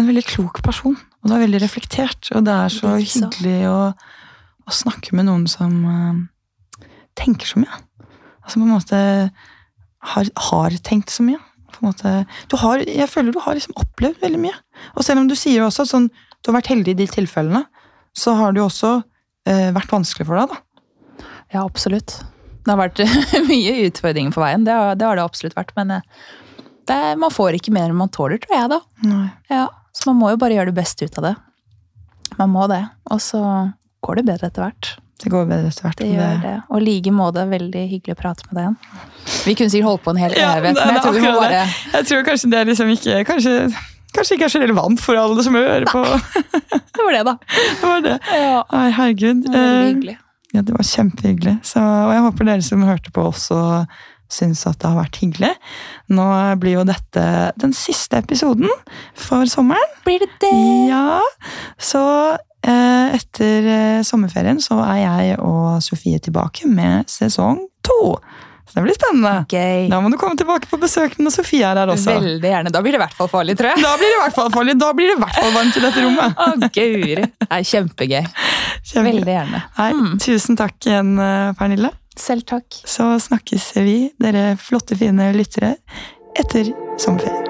en veldig klok person. Og du er veldig reflektert. Og det er så Likeså. hyggelig å, å snakke med noen som uh, tenker så mye. Altså på en måte har, har tenkt så mye. På en måte, du har, jeg føler du har liksom opplevd veldig mye. Og selv om du sier også at sånn, du har vært heldig i de tilfellene, så har det jo også eh, vært vanskelig for deg. da. Ja, absolutt. Det har vært [LAUGHS] mye utfordringer på veien, det har det, har det absolutt vært. Men eh, det, man får ikke mer enn man tåler, tror jeg, da. Nei. Ja, Så man må jo bare gjøre det beste ut av det. Man må det. Og så går det bedre etter hvert. Det går bedre etter hvert. Det gjør det. Og like måte, veldig hyggelig å prate med deg igjen. Vi kunne sikkert holdt på en hel evighet, ja, men jeg tror vi må bare det. Jeg tror kanskje det er liksom ikke Kanskje, kanskje ikke er så relevant for alle som hører på. [LAUGHS] Det var det, da. Det var det. Ja, Ai, herregud. det var Eh, hyggelig. Ja, det var kjempehyggelig. Så, og jeg håper dere som hørte på også syns at det har vært hyggelig. Nå blir jo dette den siste episoden for sommeren. Blir det det? Ja, så eh, etter eh, sommerferien så er jeg og Sofie tilbake med sesong to. Så det blir spennende. Gøy. Da må du komme tilbake på besøk når Sofie er her også. Veldig gjerne. Da blir det i hvert fall farlig, tror jeg. Da blir det i hvert fall farlig. Da blir det i hvert fall varmt i dette rommet. Å, guri. Det er kjempegøy. Kjempe- Veldig gjerne. Nei, Tusen takk igjen, eh, Pernille. Selv takk. Så snakkes vi, dere flotte, fine lyttere, etter sommerferien.